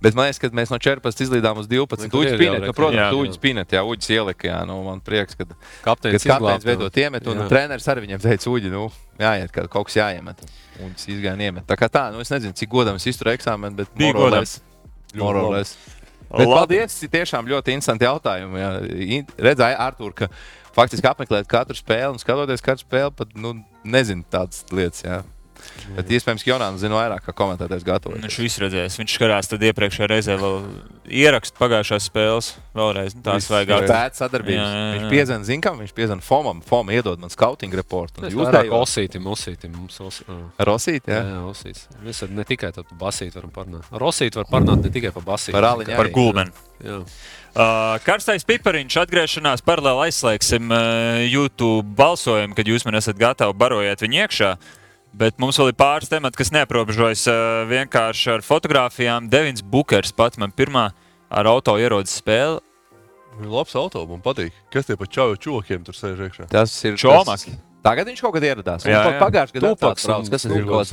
Bet man liekas, ka mēs no 14 izlīdām uz 12. Nu, tur Uģis nu, rekord. protams, Jā. Uģis Pinet, jā, Uģis ielika, jā, nu, man prieks, ka, kapteinis izglābta. veidot iemet, un Jā. treneris arī viņam teica, Uģi, nu, jāiet, ka kaut kas jāiemet. Uģis izgāja un iemet. Tā kā tā, nu, es nezinu, cik godam es izturu eksāmenu, bet Bija godams. less- Bet paldies, ir tiešām ļoti interesanti jautājumi. jā. Redzēju, Artur, ka faktiski apmeklēt katru spēli un skatoties katru spēli, pat nu, nezinu tādas lietas. Jā. Bet iespējams, ka Jonāns zina vairāk, kā komentētājs gatavojas. Viņš visu redzēs. Viņš skatās tad iepriekšējā reizē vēl ierakstu pagājušās spēles. Vēlreiz nu, tās vajag atrast. Pēc sadarbības. Jā, jā, jā. Viņš piezina, zina, kam viņš piezina FOMam. FOMam iedod man scouting reportu. Jūs vairāk dejojat. osītim, osītim. Mums os, ā. Rosīt, jā, jā. osīs. Mēs ar- ne tikai par basītu varam parunāt. Rosīt var parunāt ne tikai par basītu. Par aliņu Par arī. gulbeni. Jā. Uh, karstais pipariņš atgriešanās paralēli aizslēgsim uh, YouTube balsojumu, kad jūs man esat gatavi barojāt viņu iekšā. Bet mums vēl ir pāris temati, kas neaprobežojas uh, vienkārši ar fotografijām. Devins Bukers pat man pirmā ar auto ierodas spēle. Viņam labs auto, man patīk. Kas tie pa čau čokiem tur sēž iekšā? Tas ir Čomaki. tas- Tagad viņš kaut kad ieradās. Jā, Jā, jā. Pagājušajā gadā brauc. un Kas tas ir? Kaut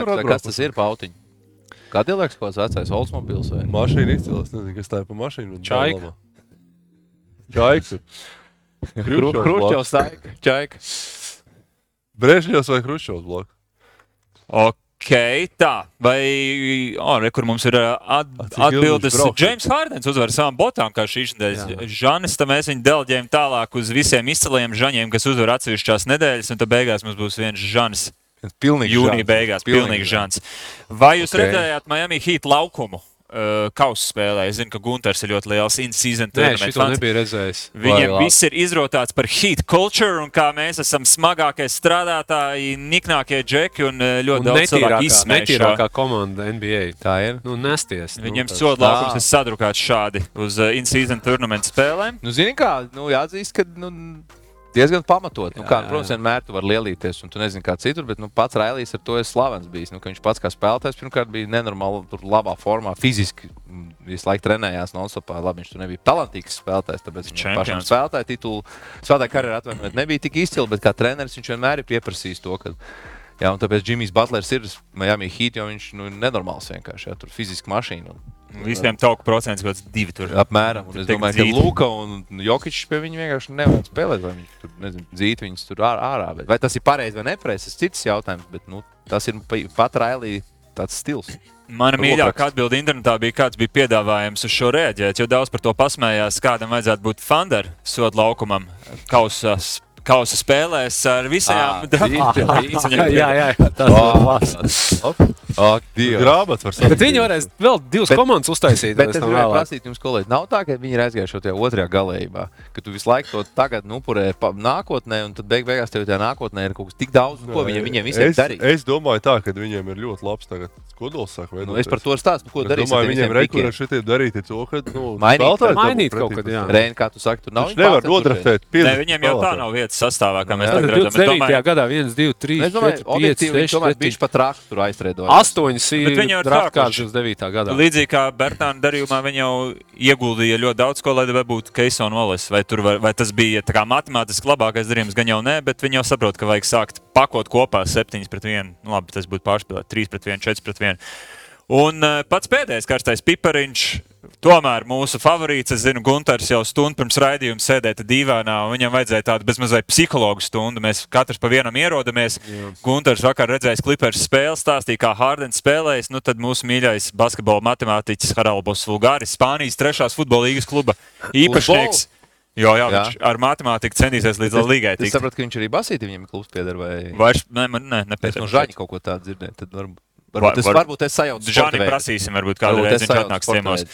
tur vai kas tas ir pautiņš? Cadillacs kaut kāds vecais Oldsmobils vai? Mašīna izcēlās. Nezinu, kas tā ir pa mašīnu. Čaika. Čaiks. Hruščovs Kruščovs, Čaika. Brežņevs vai Hruščovs blakus? Ok, tā. Vai oh, re, kur mums ir at, atbildes? Džeims Hārdens uzvar savām botām, kā šīs nedēļas. Žanis, tad mēs viņu delģējam tālāk uz visiem izcilajiem žaņiem, kas uzvar atsevišķās nedēļas, un tad beigās mums būs viens žanis. Pilnīgi Jūnija žāns. beigās, Pilnīgi pilnīgi žants. Vai jūs Ok. okay. redzējāt Miami Heat laukumu? Uh, Kausa spēlē. Es zinu, ka Gunārs ir ļoti liels in-season Nē, tournament šito fans. nebija redzējis. Viņiem viss ir izrotāts par heat culture, un kā mēs esam smagākie strādātāji, niknākie džeki un uh, ļoti Un daudz cilvēku šo. netīrākā komanda NBA. Tā ir. Nu, nesties. Viņiem nu, soda laukums ir sadrukāts šādi uz uh, in-season tournament spēlēm. Nu, zini, kā nu, jāatzīst, ka nu, diezgan pamatot. Nu, kā, jā, protams, jā. vienmēr tu vari lielīties, un tu nezini, kā citur, bet nu, pats Railijas ar to ir slavens bijis. Nu, viņš pats kā spēlētājs pirmkārt bija nenormāli tur labā formā, fiziski mm, visu laiku trenējās non-stopā. Labi, viņš tur nebija talantīgs spēlētājs, tāpēc Čempions. pašam spēlētāja titulu, spēlētāja karjeras atvainojiet, nebija tik izcili, bet kā treneris viņš vienmēr ir pieprasījis to. Ka, Jā, un tāpēc Džimijs Butlers ir Miami Heat, jo viņš nu, ir nenormāls vienkārši. Jā, tur fiziski mašīna. Visiem tauku procents kaut kāds divi tur. Apmēram. Un es domāju, ka dzīti. Luka un Jokičs pie viņa vienkārši nevar spēlēt. Vai viņš tur nezinu, dzīt viņus tur ār- ārā. Bet vai tas ir pareizi vai nepareizi, tas cits jautājums. Bet nu, tas ir pa- pat Railī tāds stils. Mana mīļākā atbilde internetā bija, kāds bija piedāvājums uz šo rēģēt, jo daudz par to pasmējās, kādam vajadzētu būt Fanderam sodu laukumam kausa, kausa spēlēs ar visām jā, jā, jā, tas ir Dievs! Grābats var Bet saprast. viņi varēs vēl divas Bet- komandas uztaisīt. Bet es gribēju prasīt jums, kolēģi, nav tā, ka viņi ir aizgājuši tajā otrajā galējībā, ka tu visu laiku to tagad upurē pa- nākotnē, un tad beig beigās tev tajā nākotnē ir kaut kas tik daudz, ko viņiem, viņiem visiem es, darīt. Es domāju, tā, ka viņiem ir ļoti labs tagad kodols. Sāk, Nu, es par to stāstu, ko darīt. domāju, viņiem rekurē šitie darīt ir to, ka, nu, Mainīt- mainīt kaut kad, jā. tā. Reini, kā tu saki, tur nav. Viņš nevar nodraftēt. Ne, viņiem jau tā nav vietas sastāvā, kā mēs tagad redzam. Es 29. domāju, gadā 1, 2, 3, Es domāju, 4, 5, objektīvi viņš 6, tomēr 7, bija pat rāks tur aizstrādājis. 8 Bet viņi jau ir draftkārts sākuši. uz 9. gadā. Līdzīgi kā Bertāna darījumā, viņi jau ieguldīja ļoti daudz, ko lai būtu Keisona Wallace. Vai, tur var, vai tas bija tā kā matemātiski labākais darījums, gan jau nē, bet viņi jau saprot, ka vajag sākt pakot kopā 7 pret 1. Nu, labi, tas būtu pārspēlēt 3 pret 1, 4 pret 1. Un uh, pats pēdējais karstais pipariņš. Tomēr mūsu favorīts, es zinu, Gunārs jau stundu pirms raidījuma sēdēja dīvainā, un viņam vajadzēja tādu bezmazliet psihologu stundu. Mēs katrs pa vienam ierodamies. Gunārs vakar redzējis klipers spēli, stāstīja, kā Hārdens spēlējis. Nu, tad mūsu mīļākais basketbola matemātiķis Haralds Vulgāris, Spānijas trešās futbola līgas kluba īpašnieks. Jo, jā, Jā. viņš ar matemātiku centīsies līdz līgai. Es sapratu, ka viņš arī basītī viņam klubs pieder vai Vairs, ne, man, ne, es nepēc no Žaņa kaut ko tādu dzirdēju. Tad varbūt, Var- varbūt, es, var- varbūt es sajaucu. Žāni prasīsim, varbūt kādreiz es viņš atnāks ciemos.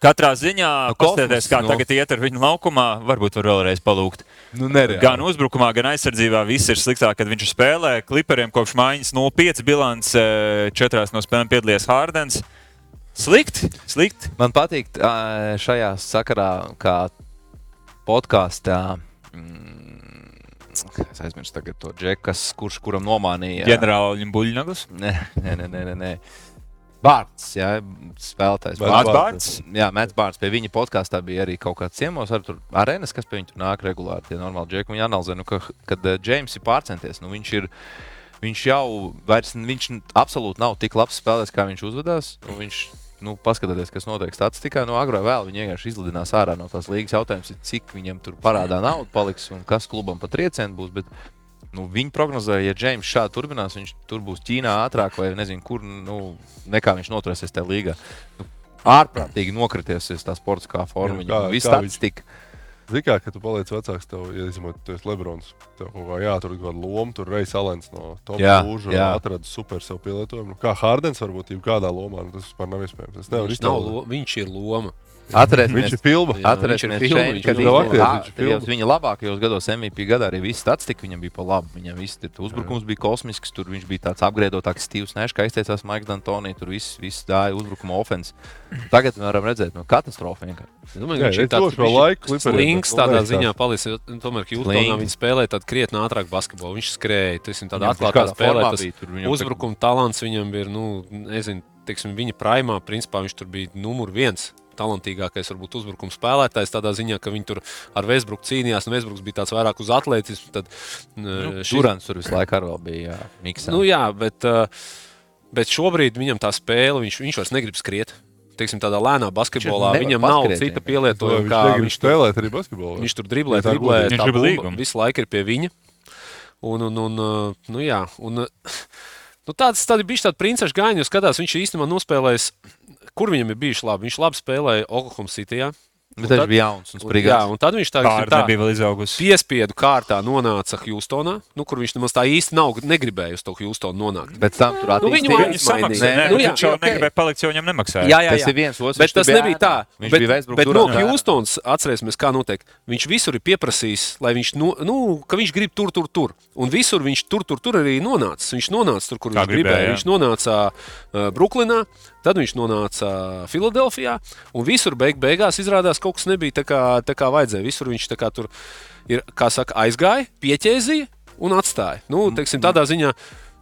Katrā ziņā, Nu, paskatieties, kā kosmos, nu. tagad iet ar viņu laukumā, varbūt var vēlreiz palūgt. Nu, nereāli. Gan uzbrukumā, gan aizsardzībā viss ir sliktāk, kad viņš spēlē. Kliperiem kopš mājas 0,5 bilants, eh, četrās no spēlēm piedalījies Hārdens. Slikti, slikti. Man patīk ā, šajā sakarā, kā podkāstā. Mm, es aizmirsu to džeku, kurš kuram nomānīja. Ģenerālim Buļļnaglis. Nē, nē, nē, nē, nē, nē. Bārts, jā, spēlētājs. Bārts. Bārts. Jā, Mēts Bārts. Pie viņa podkāstā bija arī kaut kāds ciemos, ar arēnas, kas pie viņa tur nāk regulāri. Tie normāli džeki. Viņi analizē, nu, ka, kad Džeims ir pārcenties, nu, viņš ir. Viņš jau vairs viņš absolūti nav tik labs spēlētājs, kā viņš uzvedās. Nu, viņš, nu, paskatieties, kas notiek statistikā. No agrā vēl viņa vienkārši izlidinās ārā no tās līgas. Jautājums ir, cik viņam tur parādā nauda paliks un kas klubam pat triecieni būs. Bet, nu, viņi prognozēja, ja Džeims šādi turpinās, viņš tur būs Ķīnā ātrāk vai nezinu, kur, nu, nekā viņš noturēsies tajā līgā. Nu, ārprātīgi nokrities tā sportiskā forma. Jā, kā- viss kā statistika. Zini, kā, kad tu paliec vecāks, tev, ja tu esi Lebrons, tev kaut kā jāatur kaut kāda loma, tur Reis Alens no Toma Jā, Lūža atrada super savu pielietojumu. Nu, Kā Hārdens varbūt jau kādā lomā, nu, tas vispār nav iespējams. Es nevaru Viņš, nav, lo, viņš ir loma. Atcerēsimies, Viņš Atcerēsimies, viņš ir filma, šeit, viņš kad ir viņš labākais, bija viņš ir filma. viņa labākajos gados MVP gadā arī viss statistika viņam bija pa labi. Viņam viss tur uzbrukums bija kosmisks, tur viņš bija tāds apgriedotāks, Steve's Nešs, kā izteicās Maiks D'Antoni, tur viss, viss dāja uzbrukuma ofens. Tagad varam redzēt, no katastrofa vienkārši. Es domāju, ka viņš ir tāds laiku Clipperiem, slings bet tādā ziņā palicis. jo, Tomēr, ka Jūtonā viņi spēlēja tādu krietni ātrāk basketbolu. Viņš skrēja, tas ir tāds atklāts kādā spēlē. formā Tas bija, tur viņam uzbrukuma talants viņam ir, nu, nezinu, teiksim, viņa primā, principā viņš tur bija numur viens. Talantīgākais, varbūt, uzbrukuma spēlētājs tādā ziņā, ka viņi tur ar Vēsbruku cīnījās. un Vēsbruks bija tāds vairāk uz atletismu. Tad, Nu, šis- Durants tur visu laiku arī vēl bija. Jā, miksā. Nu, jā, bet, uh, bet šobrīd viņam tā spēle, viņš, viņš vairs negrib skriet. Teiksim, tādā lēnā basketbolā viņam nav cita pielietojuma. Viņš Viņš tur, spēlēt arī basketbolu. viņš tur driblē, driblē. Viņš tā bumba visu laiku ir pie viņa. Un, un, un, uh, nu, jā, un, uh, nu, tāds tādi bija tādi princeša gājiņi, jo skatās, viņš īstenībā nospēlējis, kur viņam ir bijis labi. Viņš labi spēlēja Oklahoma City. Bet viņš bija jauns un Jā, sprigāts. un tad viņš tā, Pārda tā nebija vēl izaugusi. piespiedu kārtā nonāca Hjūstonā, nu, kur viņš nemaz tā īsti nav negribējis uz to Hjūstonu nonākt. Bet tam tur Nu, viņu samaksāja. Nē, Nē, nu jā, viņš jau ok. negribēja palikt, jo viņam nemaksāja. Jā, jā, Tas jā. ir viens otrs. Bet tas bija nebija tā. Viņš bet, bija Westbrook bet no Durantā ēnā. Hjūstonas atcerēsimies, kā notiek. Viņš visur ir pieprasījis, lai viņš, no, nu, ka viņš grib tur, tur, tur. Un visur viņš tur, tur, tur arī nonāca. Viņš nonāca tur, kur Kā viņš gribēja, jā. Viņš nonāca uh, Brooklynā, tad viņš nonāca Filadelfijā. Un visur beig, beigās izrādās, kaut kas nebija tā kā, tā kā vajadzēja. Visur viņš kā tur ir, kā saka, aizgāja, pieķēzīja un atstāja. Nu, teiksim, tādā ziņā.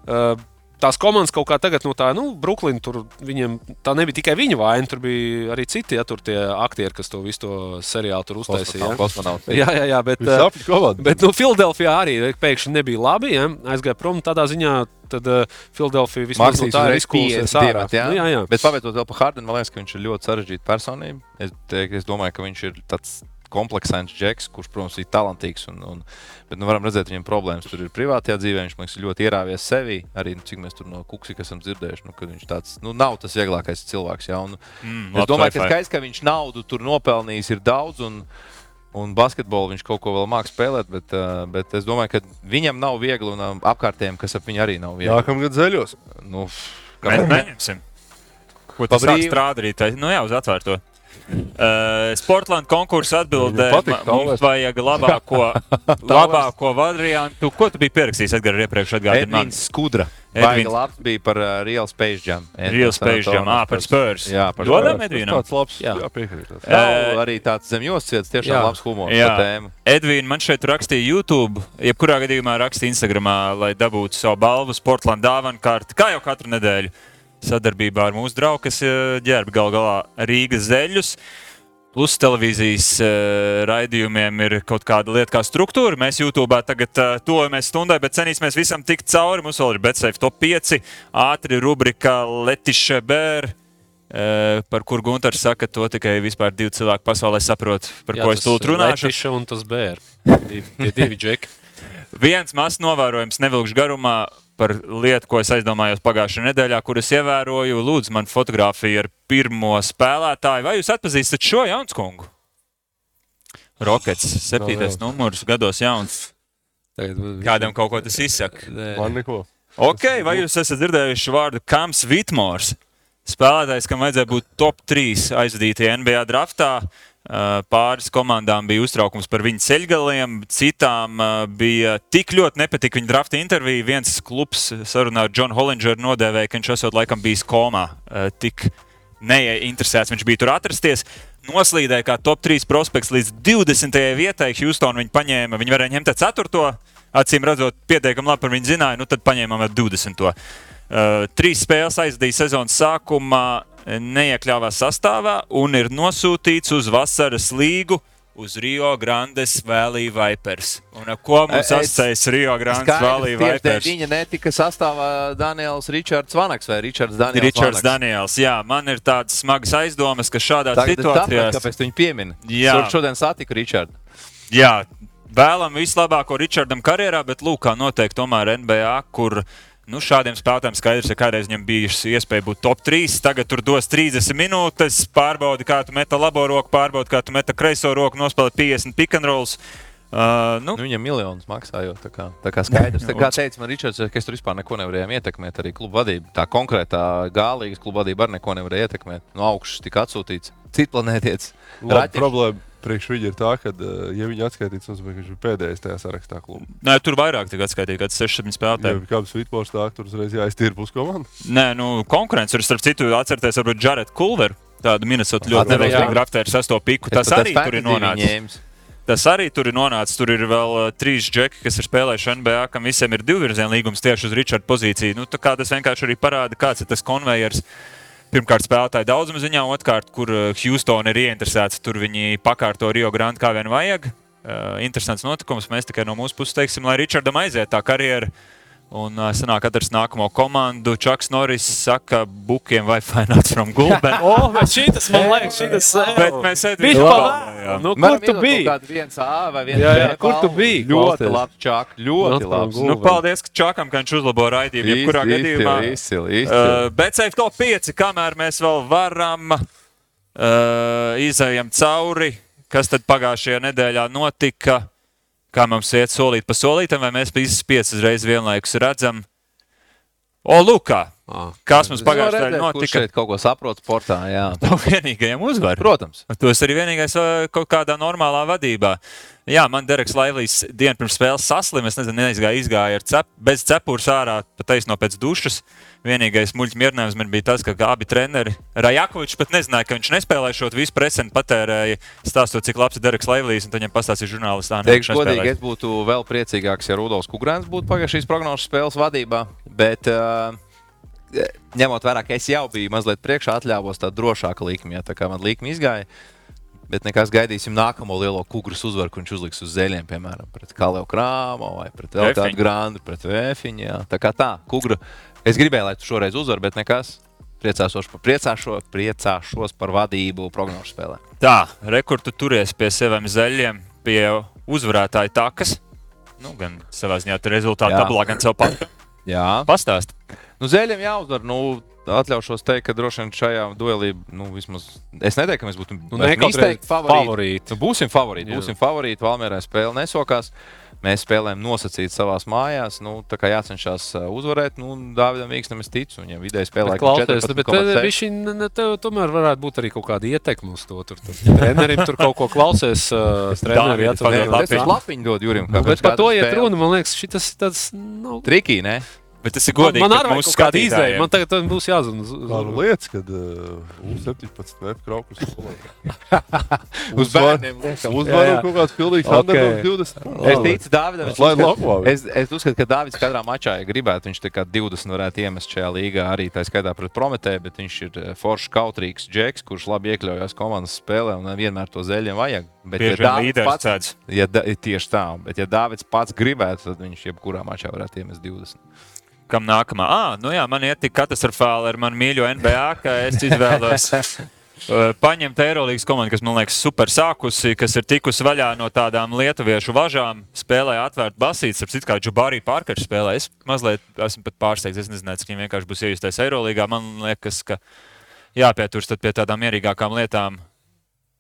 Uh, Tās komandas kaut kā tagad no tā, nu, Brooklyna tur viņiem tā nebija tikai viņa vaina, tur bija arī citi, ja tur tie aktieri, kas to visu to seriālu tur uztaisīja. ja. Kosmonauts. Jā, jā, jā, bet, uh, komanda. bet nu, Filadelfijā arī pēkšņi nebija labi. Ja? Aizgāja prom tādā ziņā, tad uh, Filadelfija vismaz no Maksīs tā ir 50 ārā. jā. Nu, jā, jā. Bet pabeidzot vēl par Hardenu, man liekas, ka viņš ir ļoti sarežģīta personība. Es, teik, es domāju, ka viņš ir tāds kompleksains džeks, kurš, protams, ir talantīgs. Un, un, bet nu, varam redzēt, viņam problēmas tur ir privātajā dzīvē. Viņš man liekas, ļoti ierāvies sevi. Arī nu, cik mēs tur no Kuksika esam dzirdējuši, nu, ka viņš tāds nu, nav tas vieglākais cilvēks. Jā, un, Mm, es domāju, ka skaidrs, ka viņš naudu tur nopelnījis ir daudz. Un, Un basketbolu viņš kaut ko vēl mākslinieks spēlēt, bet, uh, bet es domāju, ka viņam nav viegli un um, apkārtējiem, kas ap viņu arī nav viegli. Nākamgad zaļos. Nu, Mēs kāpēc? neņemsim. Ko tas Pa sāk brīvu. strādāt arī? tai- Nu jā, uz atvērto. Uh, Sportlands konkursa atbildē, Viņam patīk ma- mums vajag labāko, labāko variantu. Ko tu biji pierakstījis Edgars iepriekš? Atgādini man. Edvins Skudra. Edvins. Labs bija par uh, Real Space Jam. Real Space Jam, ā, par Spurs. Jā, par Dodam. Edvinam. Tāds labs. Jā. Jā, piekrīt. Nav arī tāds zemjos cits, tiešām Jā. labs humors Jā. par tēmu. Edvīna man šeit rakstīja YouTube, jebkurā gadījumā rakstīja Instagramā, lai dabūtu savu balvu Sportlands dāvanu kārtu, kā jau katru nedēļu. Sadarbībā ar mūsu draugu, kas eh, ģērba gal galā Rīgas zeļus. Plus televīzijas uh, raidījumiem ir kaut kāda lieta, kā struktūra. Mēs YouTube tagad uh, tojamies stundai, bet cenīsimies visam tikt cauri. Mums vēl ir BCF top 5, ātri rubrika Letiša Bēr. Uh, par kur Gunārs saka, to tikai vispār divi cilvēki pasaulē saprot, par Jā, ko es tas tūlīt runāšu. Letiša un tas bērns. Tie divi džeki. Viens mazs novērojums, nevilkšu garumā par lietu, ko es aizdomājos pagājušajā nedēļā, kuras ievēroju. Lūdzu, man fotografija ar pirmo spēlētāju. Vai jūs atpazīstat šo Jaunskungu? Rockets, septītais numurs, gados jauns. Tagad, Kādam kaut ko tas izsaka. Man neko. Ok, vai jūs esat dzirdējuši vārdu Kams Vitmors? Spēlētājs, kam vajadzēja būt top 3 aizvadītajā NBA draftā. Uh, Pāris komandām bija uztraukums par viņu ceļgaliem, citām uh, bija tik ļoti nepatika viņa drafta intervija. Viens klubs sarunā ar Johnu Hollingeru nodēvēja, ka viņš esot laikam bijis komā. Uh, Tik neinteresēts viņš bija tur atrasties. Noslīdēja kā top 3 prospekts līdz 20. vietai. Houston viņu paņēma, viņi varēja ņemt 4. Acīm redzot, pietiekami labi par viņu zināja, nu tad paņēmām ar 20. Uh, trīs spēles aizdīja sezonas sākumā, neiekļāvās sastāvā un ir nosūtīts uz vasaras līgu. Uz Rio Grandes Valley Vipers. Un ar ko mums Es- asociējas Rio Grandes Valley Vipers? viņa netika sastāvā Daniels Ričards Vanaks vai Ričards Daniels Ričards Vanaks. Daniels. Jā, man ir tādas smagas aizdomas, ka šādā Tagad ir tāpēc, situācijā. kāpēc viņu piemini. Jā. Šod- Šodien satiku Ričardu. Jā, vēlam vislabāko Ričardam karjerā, bet lūk, kā noteikti tomēr NBA, kur nu, šādiem spēlētājiem skaidrs, ka kādreiz viņam bijusi iespēja būt top 3. Tagad tur dos 30 minūtes, pārbaudi, kā tu meta labo roku, pārbaudi, kā tu meta kreiso roku, nospēlē 50 pick and rolls. Uh, nu, Nu, viņam miljonus maksājot. Tā kā, tā kā skaidrs. Tā kā teica man Ričards, ka es tur vispār neko nevarēju ietekmēt. Arī kluba vadība. Tā konkrētā gālīgas kluba vadība arī neko nevarēja ietekmēt. No augšas tika atsūtīts. Citplanētietis. Labi, Raķis. Priekš viņa ir tā, ka, uh, ja viņi atskaitīts, nozīmē, ka viņš ir pēdējais tajā sarakstā klubā. nē, tur vairāk tikai atskaitīja, kāds 6 Ja spēlētāji. kāds Vitmors tā, tur uzreiz jāiztīra puskomandu. Nē, nu, konkurence ir starp citu, atcerieties, varbūt Jared Culver. Tādu Minnesota ļoti jā. draftē ar sesto piku. Tas arī tur ir nonācis. Tas arī tur ir nonācis. Tur ir vēl uh, trīs džeki, kas ir spēlējuši NBA, kam visiem ir divu virzienu līgums tieši uz Richarda pozīciju. Nu, tā kā tas vienkārši arī parāda, kāds ir tas konvejers. Pirmkārt, spēlētāji daudzuma ziņā, otrkārt, kur uh, Houston ir ieinteresēts, tur viņi pakārto Rio Grande kā vien vajag. Uh, interesants notikums. Mēs tikai no mūsu puses teiksim, lai Richardam aiziet tā karjera. Un uh, sanāk, atrast nākamo komandu. Čaks Norris saka, bukiem vai finance from Gulben. O, bet šis man liekas, šis Bet mēs Viņš ejam palēja. Nu, kur tu biji? Viens A vai viens Jā, jā, B kur tu biji? Ļoti labi, Čak. Ļoti. Gulben. Nu, paldies, ka Čakam, ka viņš uzlabo raidījumu. Jebkurā gadījumā. Izcili, izcili. Uh, bet safe top 5, kamēr mēs vēl varam uh, izējām cauri, kas tad pagājušajā nedēļā notika, kā mums iet solīt pa solītam, vai mēs visas piecas reizes vienlaikus redzam. O, Lukā! Kas mums pagājušajā Kurš notika? šeit kaut ko saprot sportā? Jā. No vienīgajiem uzvariem. Protams. Tu esi arī vienīgais uh, kaut kādā normālā vadībā. Jā, man Dereks Laivijs dienu pirms spēles saslims. Es nezinu, neizgāja, izgāja ar cep, bez cepures ārā, pat taisno pēc dušas. Vienīgais muļķis mierinājums man bija tas, ka abi treneri, Rajakovičs pat nezināja, ka viņš nespēlē šo visu presentu patērēju, stāstot, cik labs ir Dereks Laivijs, un viņam pastāstīja žurnālistā. Teikšu godīgi, es būtu vēl priecīgāks, ja Rudolf Kungrāns būtu pagājušās prognozes spēles vadībā. Bet, uh, ņemot vērā, ka es jau biju mazliet priekšā, atļāvos tādu drošāku likmi. Ja, tā kā man likme izgāja. Bet nekas gaidīsim nākamo lielo kungras uzvaru, viņš uzliks uz zeļiem, piemēram, pret Kalēju Krāmu vai pret Vēfiņu. grandu, pret Vēfiņu. jā. Tā kā tā, kungra. Es gribēju, lai tu šoreiz uzvar, bet nekas. Priecāšos par, priecāšo, priecāšos par vadību prognožu spēlē. Tā, rekordu turies pie saviem zaļiem, pie uzvarētāja takas. Nu, gan savā ziņā tur rezultātu Jā. tablā, gan sev pat Jā, pastāst. Nu, Zēļiem jāuzvar. Nu, atļaušos teikt, ka droši vien šajā duelī, nu, vismaz es neteiktu, ka mēs būtu Nu, esmu nekautrēt izteikti favorīti. favorīti. Nu, būsim favorīti. Jā. Būsim favorīti. Valmērā spēle nesokās. Mēs spēlējam nosacīt savā mājās. Nu, tā kā jācenšas uh, uzvarēt, nu, Dāvidam Vīksnam es ticu. Viņam vidēji spēlē Klausies, bet te- viņš tev tomēr varētu būt arī kaut kāda ietekme uz to. Tur, tur. Trenerim tur kaut ko klausies. Uh, treneri Dāvidi, atcer- pagaid, Jā, Es lapiņu. dodu Jurim. Nu, bet par to iet runa. Man liekas, šis ir tāds. Nu, Trikī, ne? Bet tas ir godīgi. man pret arī kaut kāda izdeja. Man tagad būs jāzina. Tā nu lietas, kad uh, U17 met kraukus. Uz bērniem. Uzvaru kaut kāds pilnīgs Ok. underdog 20. Es ticu Dāvidam. Es uzskatu, es, es uzskatu, ka Dārvids katrā mačā, ja gribētu, viņš tā kā 20 varētu iemest šajā līgā, arī tā skaitā pret Prometēju, bet viņš ir eh, foršs, kautrīgs džeks, kurš labi iekļaujas komandas spēlē un vienmēr to zeļiem vajag. Bet, Bieži vien Dāvids līderis pats, cēdz. ja, da, tieši tā, bet ja Dārvids pats gribētu, tad viņš jebkurā mačā varētu iemest 20. Kam nākamā? Ah, nu jā, man iet tik katastrofāli ar manu mīļo NBA, ka es izvēlos uh, paņemt Eirolandes komandu, kas man liekas super sākusi, kas ir tikusi vaļā no tādām lietuviešu važām. Spēlēja atvērtu basītes, ap citu kā Džubarī Parkers spēlē. Es mazliet esmu pat pārsteigts. Es nezināju, cik viņam vienkārši būs iejusties Eirolandā. Man liekas, ka jāpieturas pie tādām mierīgākām lietām.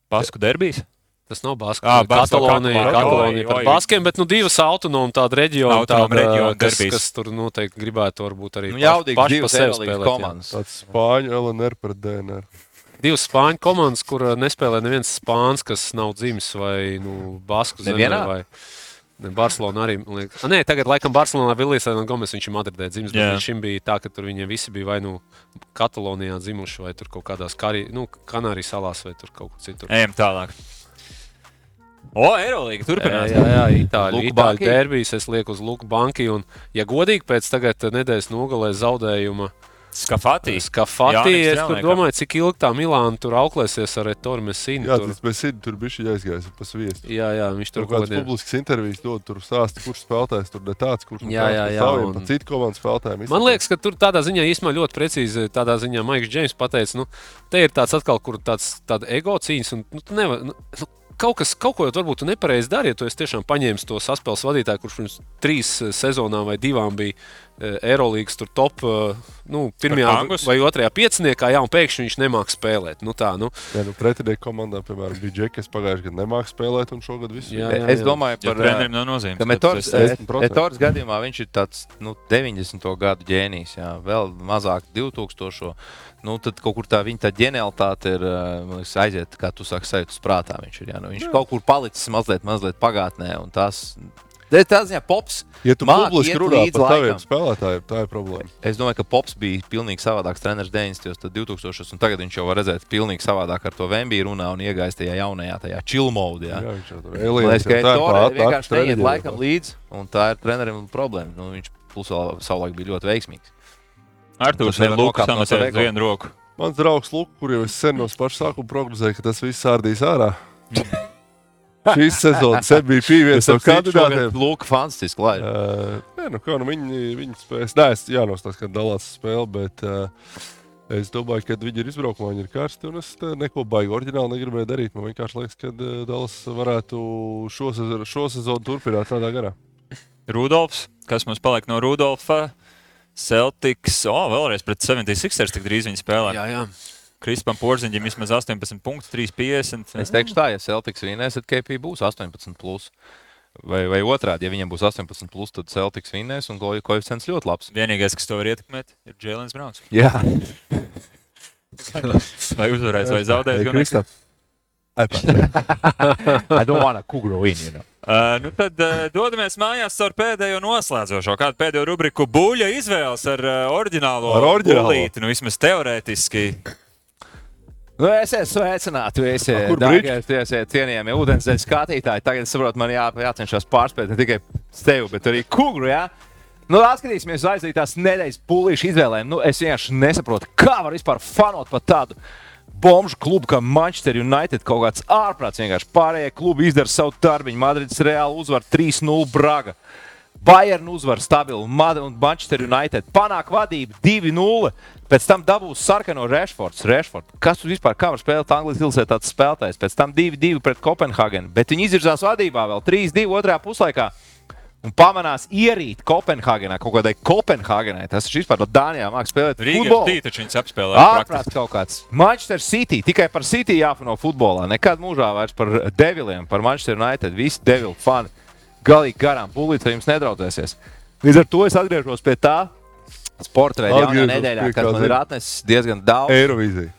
Pasku derbijas. Tas nav Basku, Katalonija, Katalonija, par oi. baskiem, bet nu divas autonomas tāda reģiona, tāda, reģiona kas, derbijas. kas tur noteikti gribētu varbūt arī Nu, jaudīgs paši pa divas sevi spēlēt, komandas. Tāds spāņu LNR pret DNR. Divas spāņu komandas, kur nespēlē neviens spāns, kas nav dzimis vai nu, Basku zemē. Vai... Ne, Barcelona arī. man liekas. A, Nē, tagad laikam Barcelonā Vilnius Gomes, viņš ir Madridē dzimis. bet Jā. Viņš šim bija tā, ka tur viņiem visi bija vai nu Katalonijā dzimuši, vai tur kaut kādās Karī, nu, Kanārijas salās, vai tur kaut kur citur. Ejam tālāk. O, Eirolīga Jā, turpinās. jā, jā itāļu, itāļu Banki? derbijas es lieku uz Luku banku. Un, ja godīgi, pēc tagad nedēļas nogalē zaudējuma Skafatī. Skafati, Jānis es tur domāju, cik ilgi tā Milāna tur auklēsies ar Etoru Mesinu. Jā, tas mēs zinām, tur bija aizgājis pa sviestu. jā, jā, viņš tur kaut kaut kādas publiskas intervijas dod, tur stāsta, kurš spēlētājs tur ne tāds, kurš Jā, jā, jā, un- un... citu komandu spēlētājiem. Man liekas, ka tur tādā ziņā īstenībā ļoti precīzi tādā ziņā Maiks Džeims pateica, nu, te ir tāds atkal, kur tāds tāda ego cīņas, un nu, tu nevar, nu, nu, kaut, kas, kaut ko varbūt nepareizi dari, ja tu esi tiešām paņēmis to saspēles vadītāju, kurš pirms trīs sezonām vai divām bija Eirolandes top, eh, nu, pirmajā vai otrajā pieciniekā, jā, un pēkšņi viņš nemāks spēlēt. Nu, tā, nu, Jā, nu, pretinieku komandā, piemēram, bija Džeki, kas pagājušajā gadā nemāca spēlēt, un šogad viss Jā, ir. jā. Es domāju Ja par trenerim nav nozīmes. Metors, tas ir- 10%. Metors gadījumā viņš ir tāds nu, 90. gadu ģēnijs, jā, vēl mazāk 2000. Nu, tad kaut kur tā viņa tā ģenialitāte ir eh, man liekas, aiziet, kā tu saki, sajūtas prātā. Viņš ir, jā, nu, viņš jā. kaut kur palicis mazliet, mazliet pagātnē. un Tas, Tā tā ziņā pops. Ja tu publiski runā par taviem spēlētājiem, tā ir problēma. Es domāju, ka Pops bija pilnīgi savādāks treneris 90. un 2000. un tagad viņš jau var redzēt, pilnīgi savādāk ar to Vembiju runā un iegājis tajā jaunajā, tajā chill mode. Jā, viņš jau tur aliens, liekas, ka ir pār- vienkārši neiet laikam līdzi, un tā ir trenerim problēma. Nu, viņš plus vēl savulaik bija ļoti veiksmīgs. Nevar ir Lukas ego. vienu roku. Mans draugs Lukas, kur jau es sen no paša sākuma prognozēju, ka tas viss ārdīs ārā. Šīs sezonas MVP viens no kandidātiem. Lūk, fantastiski. Lai. Uh, nē, nu, kā, nu, viņi, viņi spēs. Nē, es jānostāsta, ka dalās spēle, bet uh, es domāju, ka viņi ir izbraukumā, viņi ir karsti. Un es te neko baigi oriģināli negribēju darīt. Man vienkārši liekas, ka uh, Dallas varētu šo, sezonu, šo sezonu turpināt tādā garā. Rudolfs, kas mums paliek no Rudolfa? Celtics, oh, vēlreiz pret 76ers tik drīz viņi spēlē. jā, jā. Krispam Porziņģim vismaz 18 punktus, 3,50. Es teikšu, tā, ja Celtics vinnēs, tad KP būs 18. Plus. Vai, vai otrādi, ja viņam būs 18, plus, tad Celtics vinnēs un ko- koeficients ļoti labs. Vienīgais, kas to var ietekmēt, ir Jēlins Browns. Jā, Vai uzvarēs, vai zaudēs? gan Kristā. I don't want to cook in, you know. Uh, nu tad uh, dodamies mājās ar pēdējo noslēdzošo, kādu pēdējo rubriku buļļa izvēles ar uh, oriģinālo. Ar oriģinālo. bullīti, Nu, vismaz teorētiski. Nu, es esmu sveicināts, jūs A, kur esat esat cienījami ūdenszemes skatītāji. Tagad es saprotu, man jā, jācenšas pārspēt ne tikai tevi, bet arī kungru. Jā? Nu, atskatīsimies uz aizdītās nedēļas pūlīšu izvēlēm. Nu, es vienkārši nesaprotu, kā var vispār fanot par tādu bombu klubu kā Manchester United. Kaut kāds ārprāts vienkārši pārējie klubi izdara savu darbu. Madrids reāli uzvar 3-0 Braga. Bayern uzvar stabilu, Mad- un Manchester United panāk vadību 2-0. Pēc tam dabūs sarkano Rashfords. Rashford. Kas tur vispār kā var spēlēt Anglijas ilgsē tāds spēlētājs? Pēc tam 2-2 pret Kopenhāgenu. Bet viņi izvirzās vadībā vēl 3-2 otrajā puslaikā. Un pamanās ierīt Kopenhāgenā, kaut kādai Kopenhāgenai. Tas ir vispār no Dānijā mākslinieks spēlēt. Rīgā tīta viņš apspēlē. Ārprāts kaut kāds. Manchester City. Tikai par City jāfano futbolā. Nekad mūžā vairs par deviliem, par Manchester United. Visi devili fani. Galīgi garām. Ar jums nedraudzēsies. Līdz ar to es atgriežos pie tā sporta jaunajā Atgriezos nedēļā, kas man ir atnesis diezgan daudz. Eirovīzija.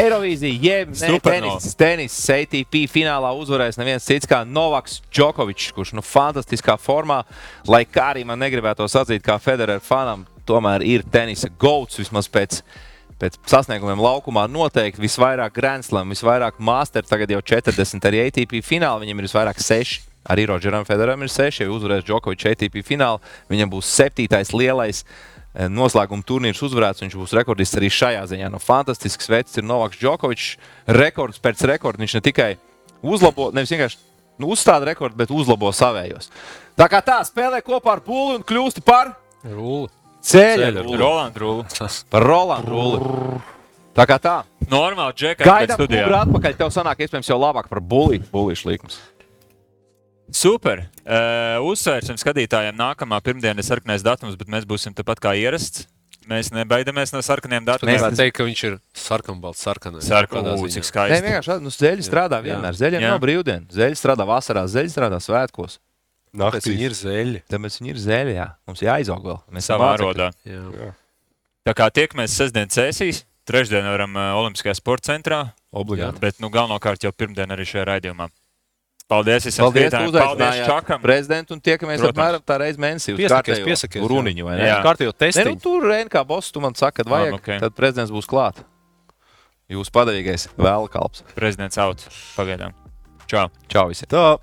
Eirovīzija, jeb tenis, tenis, ATP finālā uzvarēs neviens cits kā Novaks Džokovičs, kurš nu fantastiskā formā, lai kā arī man negribētos atzīt kā Federer fanam, tomēr ir tenisa gauts vismaz pēc. Pēc sasniegumiem laukumā noteikti visvairāk Grand Slam, visvairāk Master, tagad jau 40 arī ATP finālā. Viņam ir visvairāk 6. Arī Rodžeram Federeram ir 6. Ja uzvarēs Džokovičs ATP finālā, viņam būs 7. lielais eh, noslēguma turnīrs uzvarēts. Viņš būs rekordists arī šajā ziņā. No fantastisks veids ir Novaks Džokovičs. Rekords pēc rekorda. Viņš ne tikai uzlabo, nevis vienkārši nu, uzstāda rekordu, bet uzlabo savējos. Tā kā tā spēlē kopā ar pūli un kļūst par Rūli. ceļa Rūlis. Par Rolandu rulli. Tā kā tā. Normāli, Džeka. Gaidām, kur atpakaļ. Tev sanāk, iespējams, jau labāk par bulīšu, likums. Super. Uh, uzsvērsim skatītājiem, nākamā pirmdiena ir sarkanais datums, bet mēs būsim tepat kā ierasts. Mēs nebaidamies no sarkaniem datiem. gribētu teikt, ka viņš ir sarkanbalts, sarkanais. Ziņā. cik Nē, skaisti. vienkārši šādi. Nu, zeļi strādā vienmēr. Zeļiem Jā. nav brīvdienas. Zeļi strādā vasarā, zeļi strādā svētkos. Tāpēc viņi ir zeļi. Tāpēc viņi ir zeļi. Jā. Mums jāizaug vēl. Mēs Savā mācekļi. rodā. Jā. Tā kā tiekamies sestdien sesijas, trešdien varam uh, Olimpiskajā sporta centrā, Obligāti. bet nu, galvenokārt jau pirmdien arī šajā raidījumā. Paldies, visiem Paldies, ka Paldies, uzaicinājāt Čakam. prezidentu un tiekamies Protams. apmēram tā reize mēnesī. uz Piesakies, piesakies. Runiņu, vai ne? Jā. Kārtējo Ne, nu, testiņu. tur reizē kā boss, tu man saki, kad vajag, Labi, ok. tad prezidents būs klāt. Jūs padavīgais vēl kalps. Prezidents Auts. Pagaidām. Čau! Čau visiem! Tā.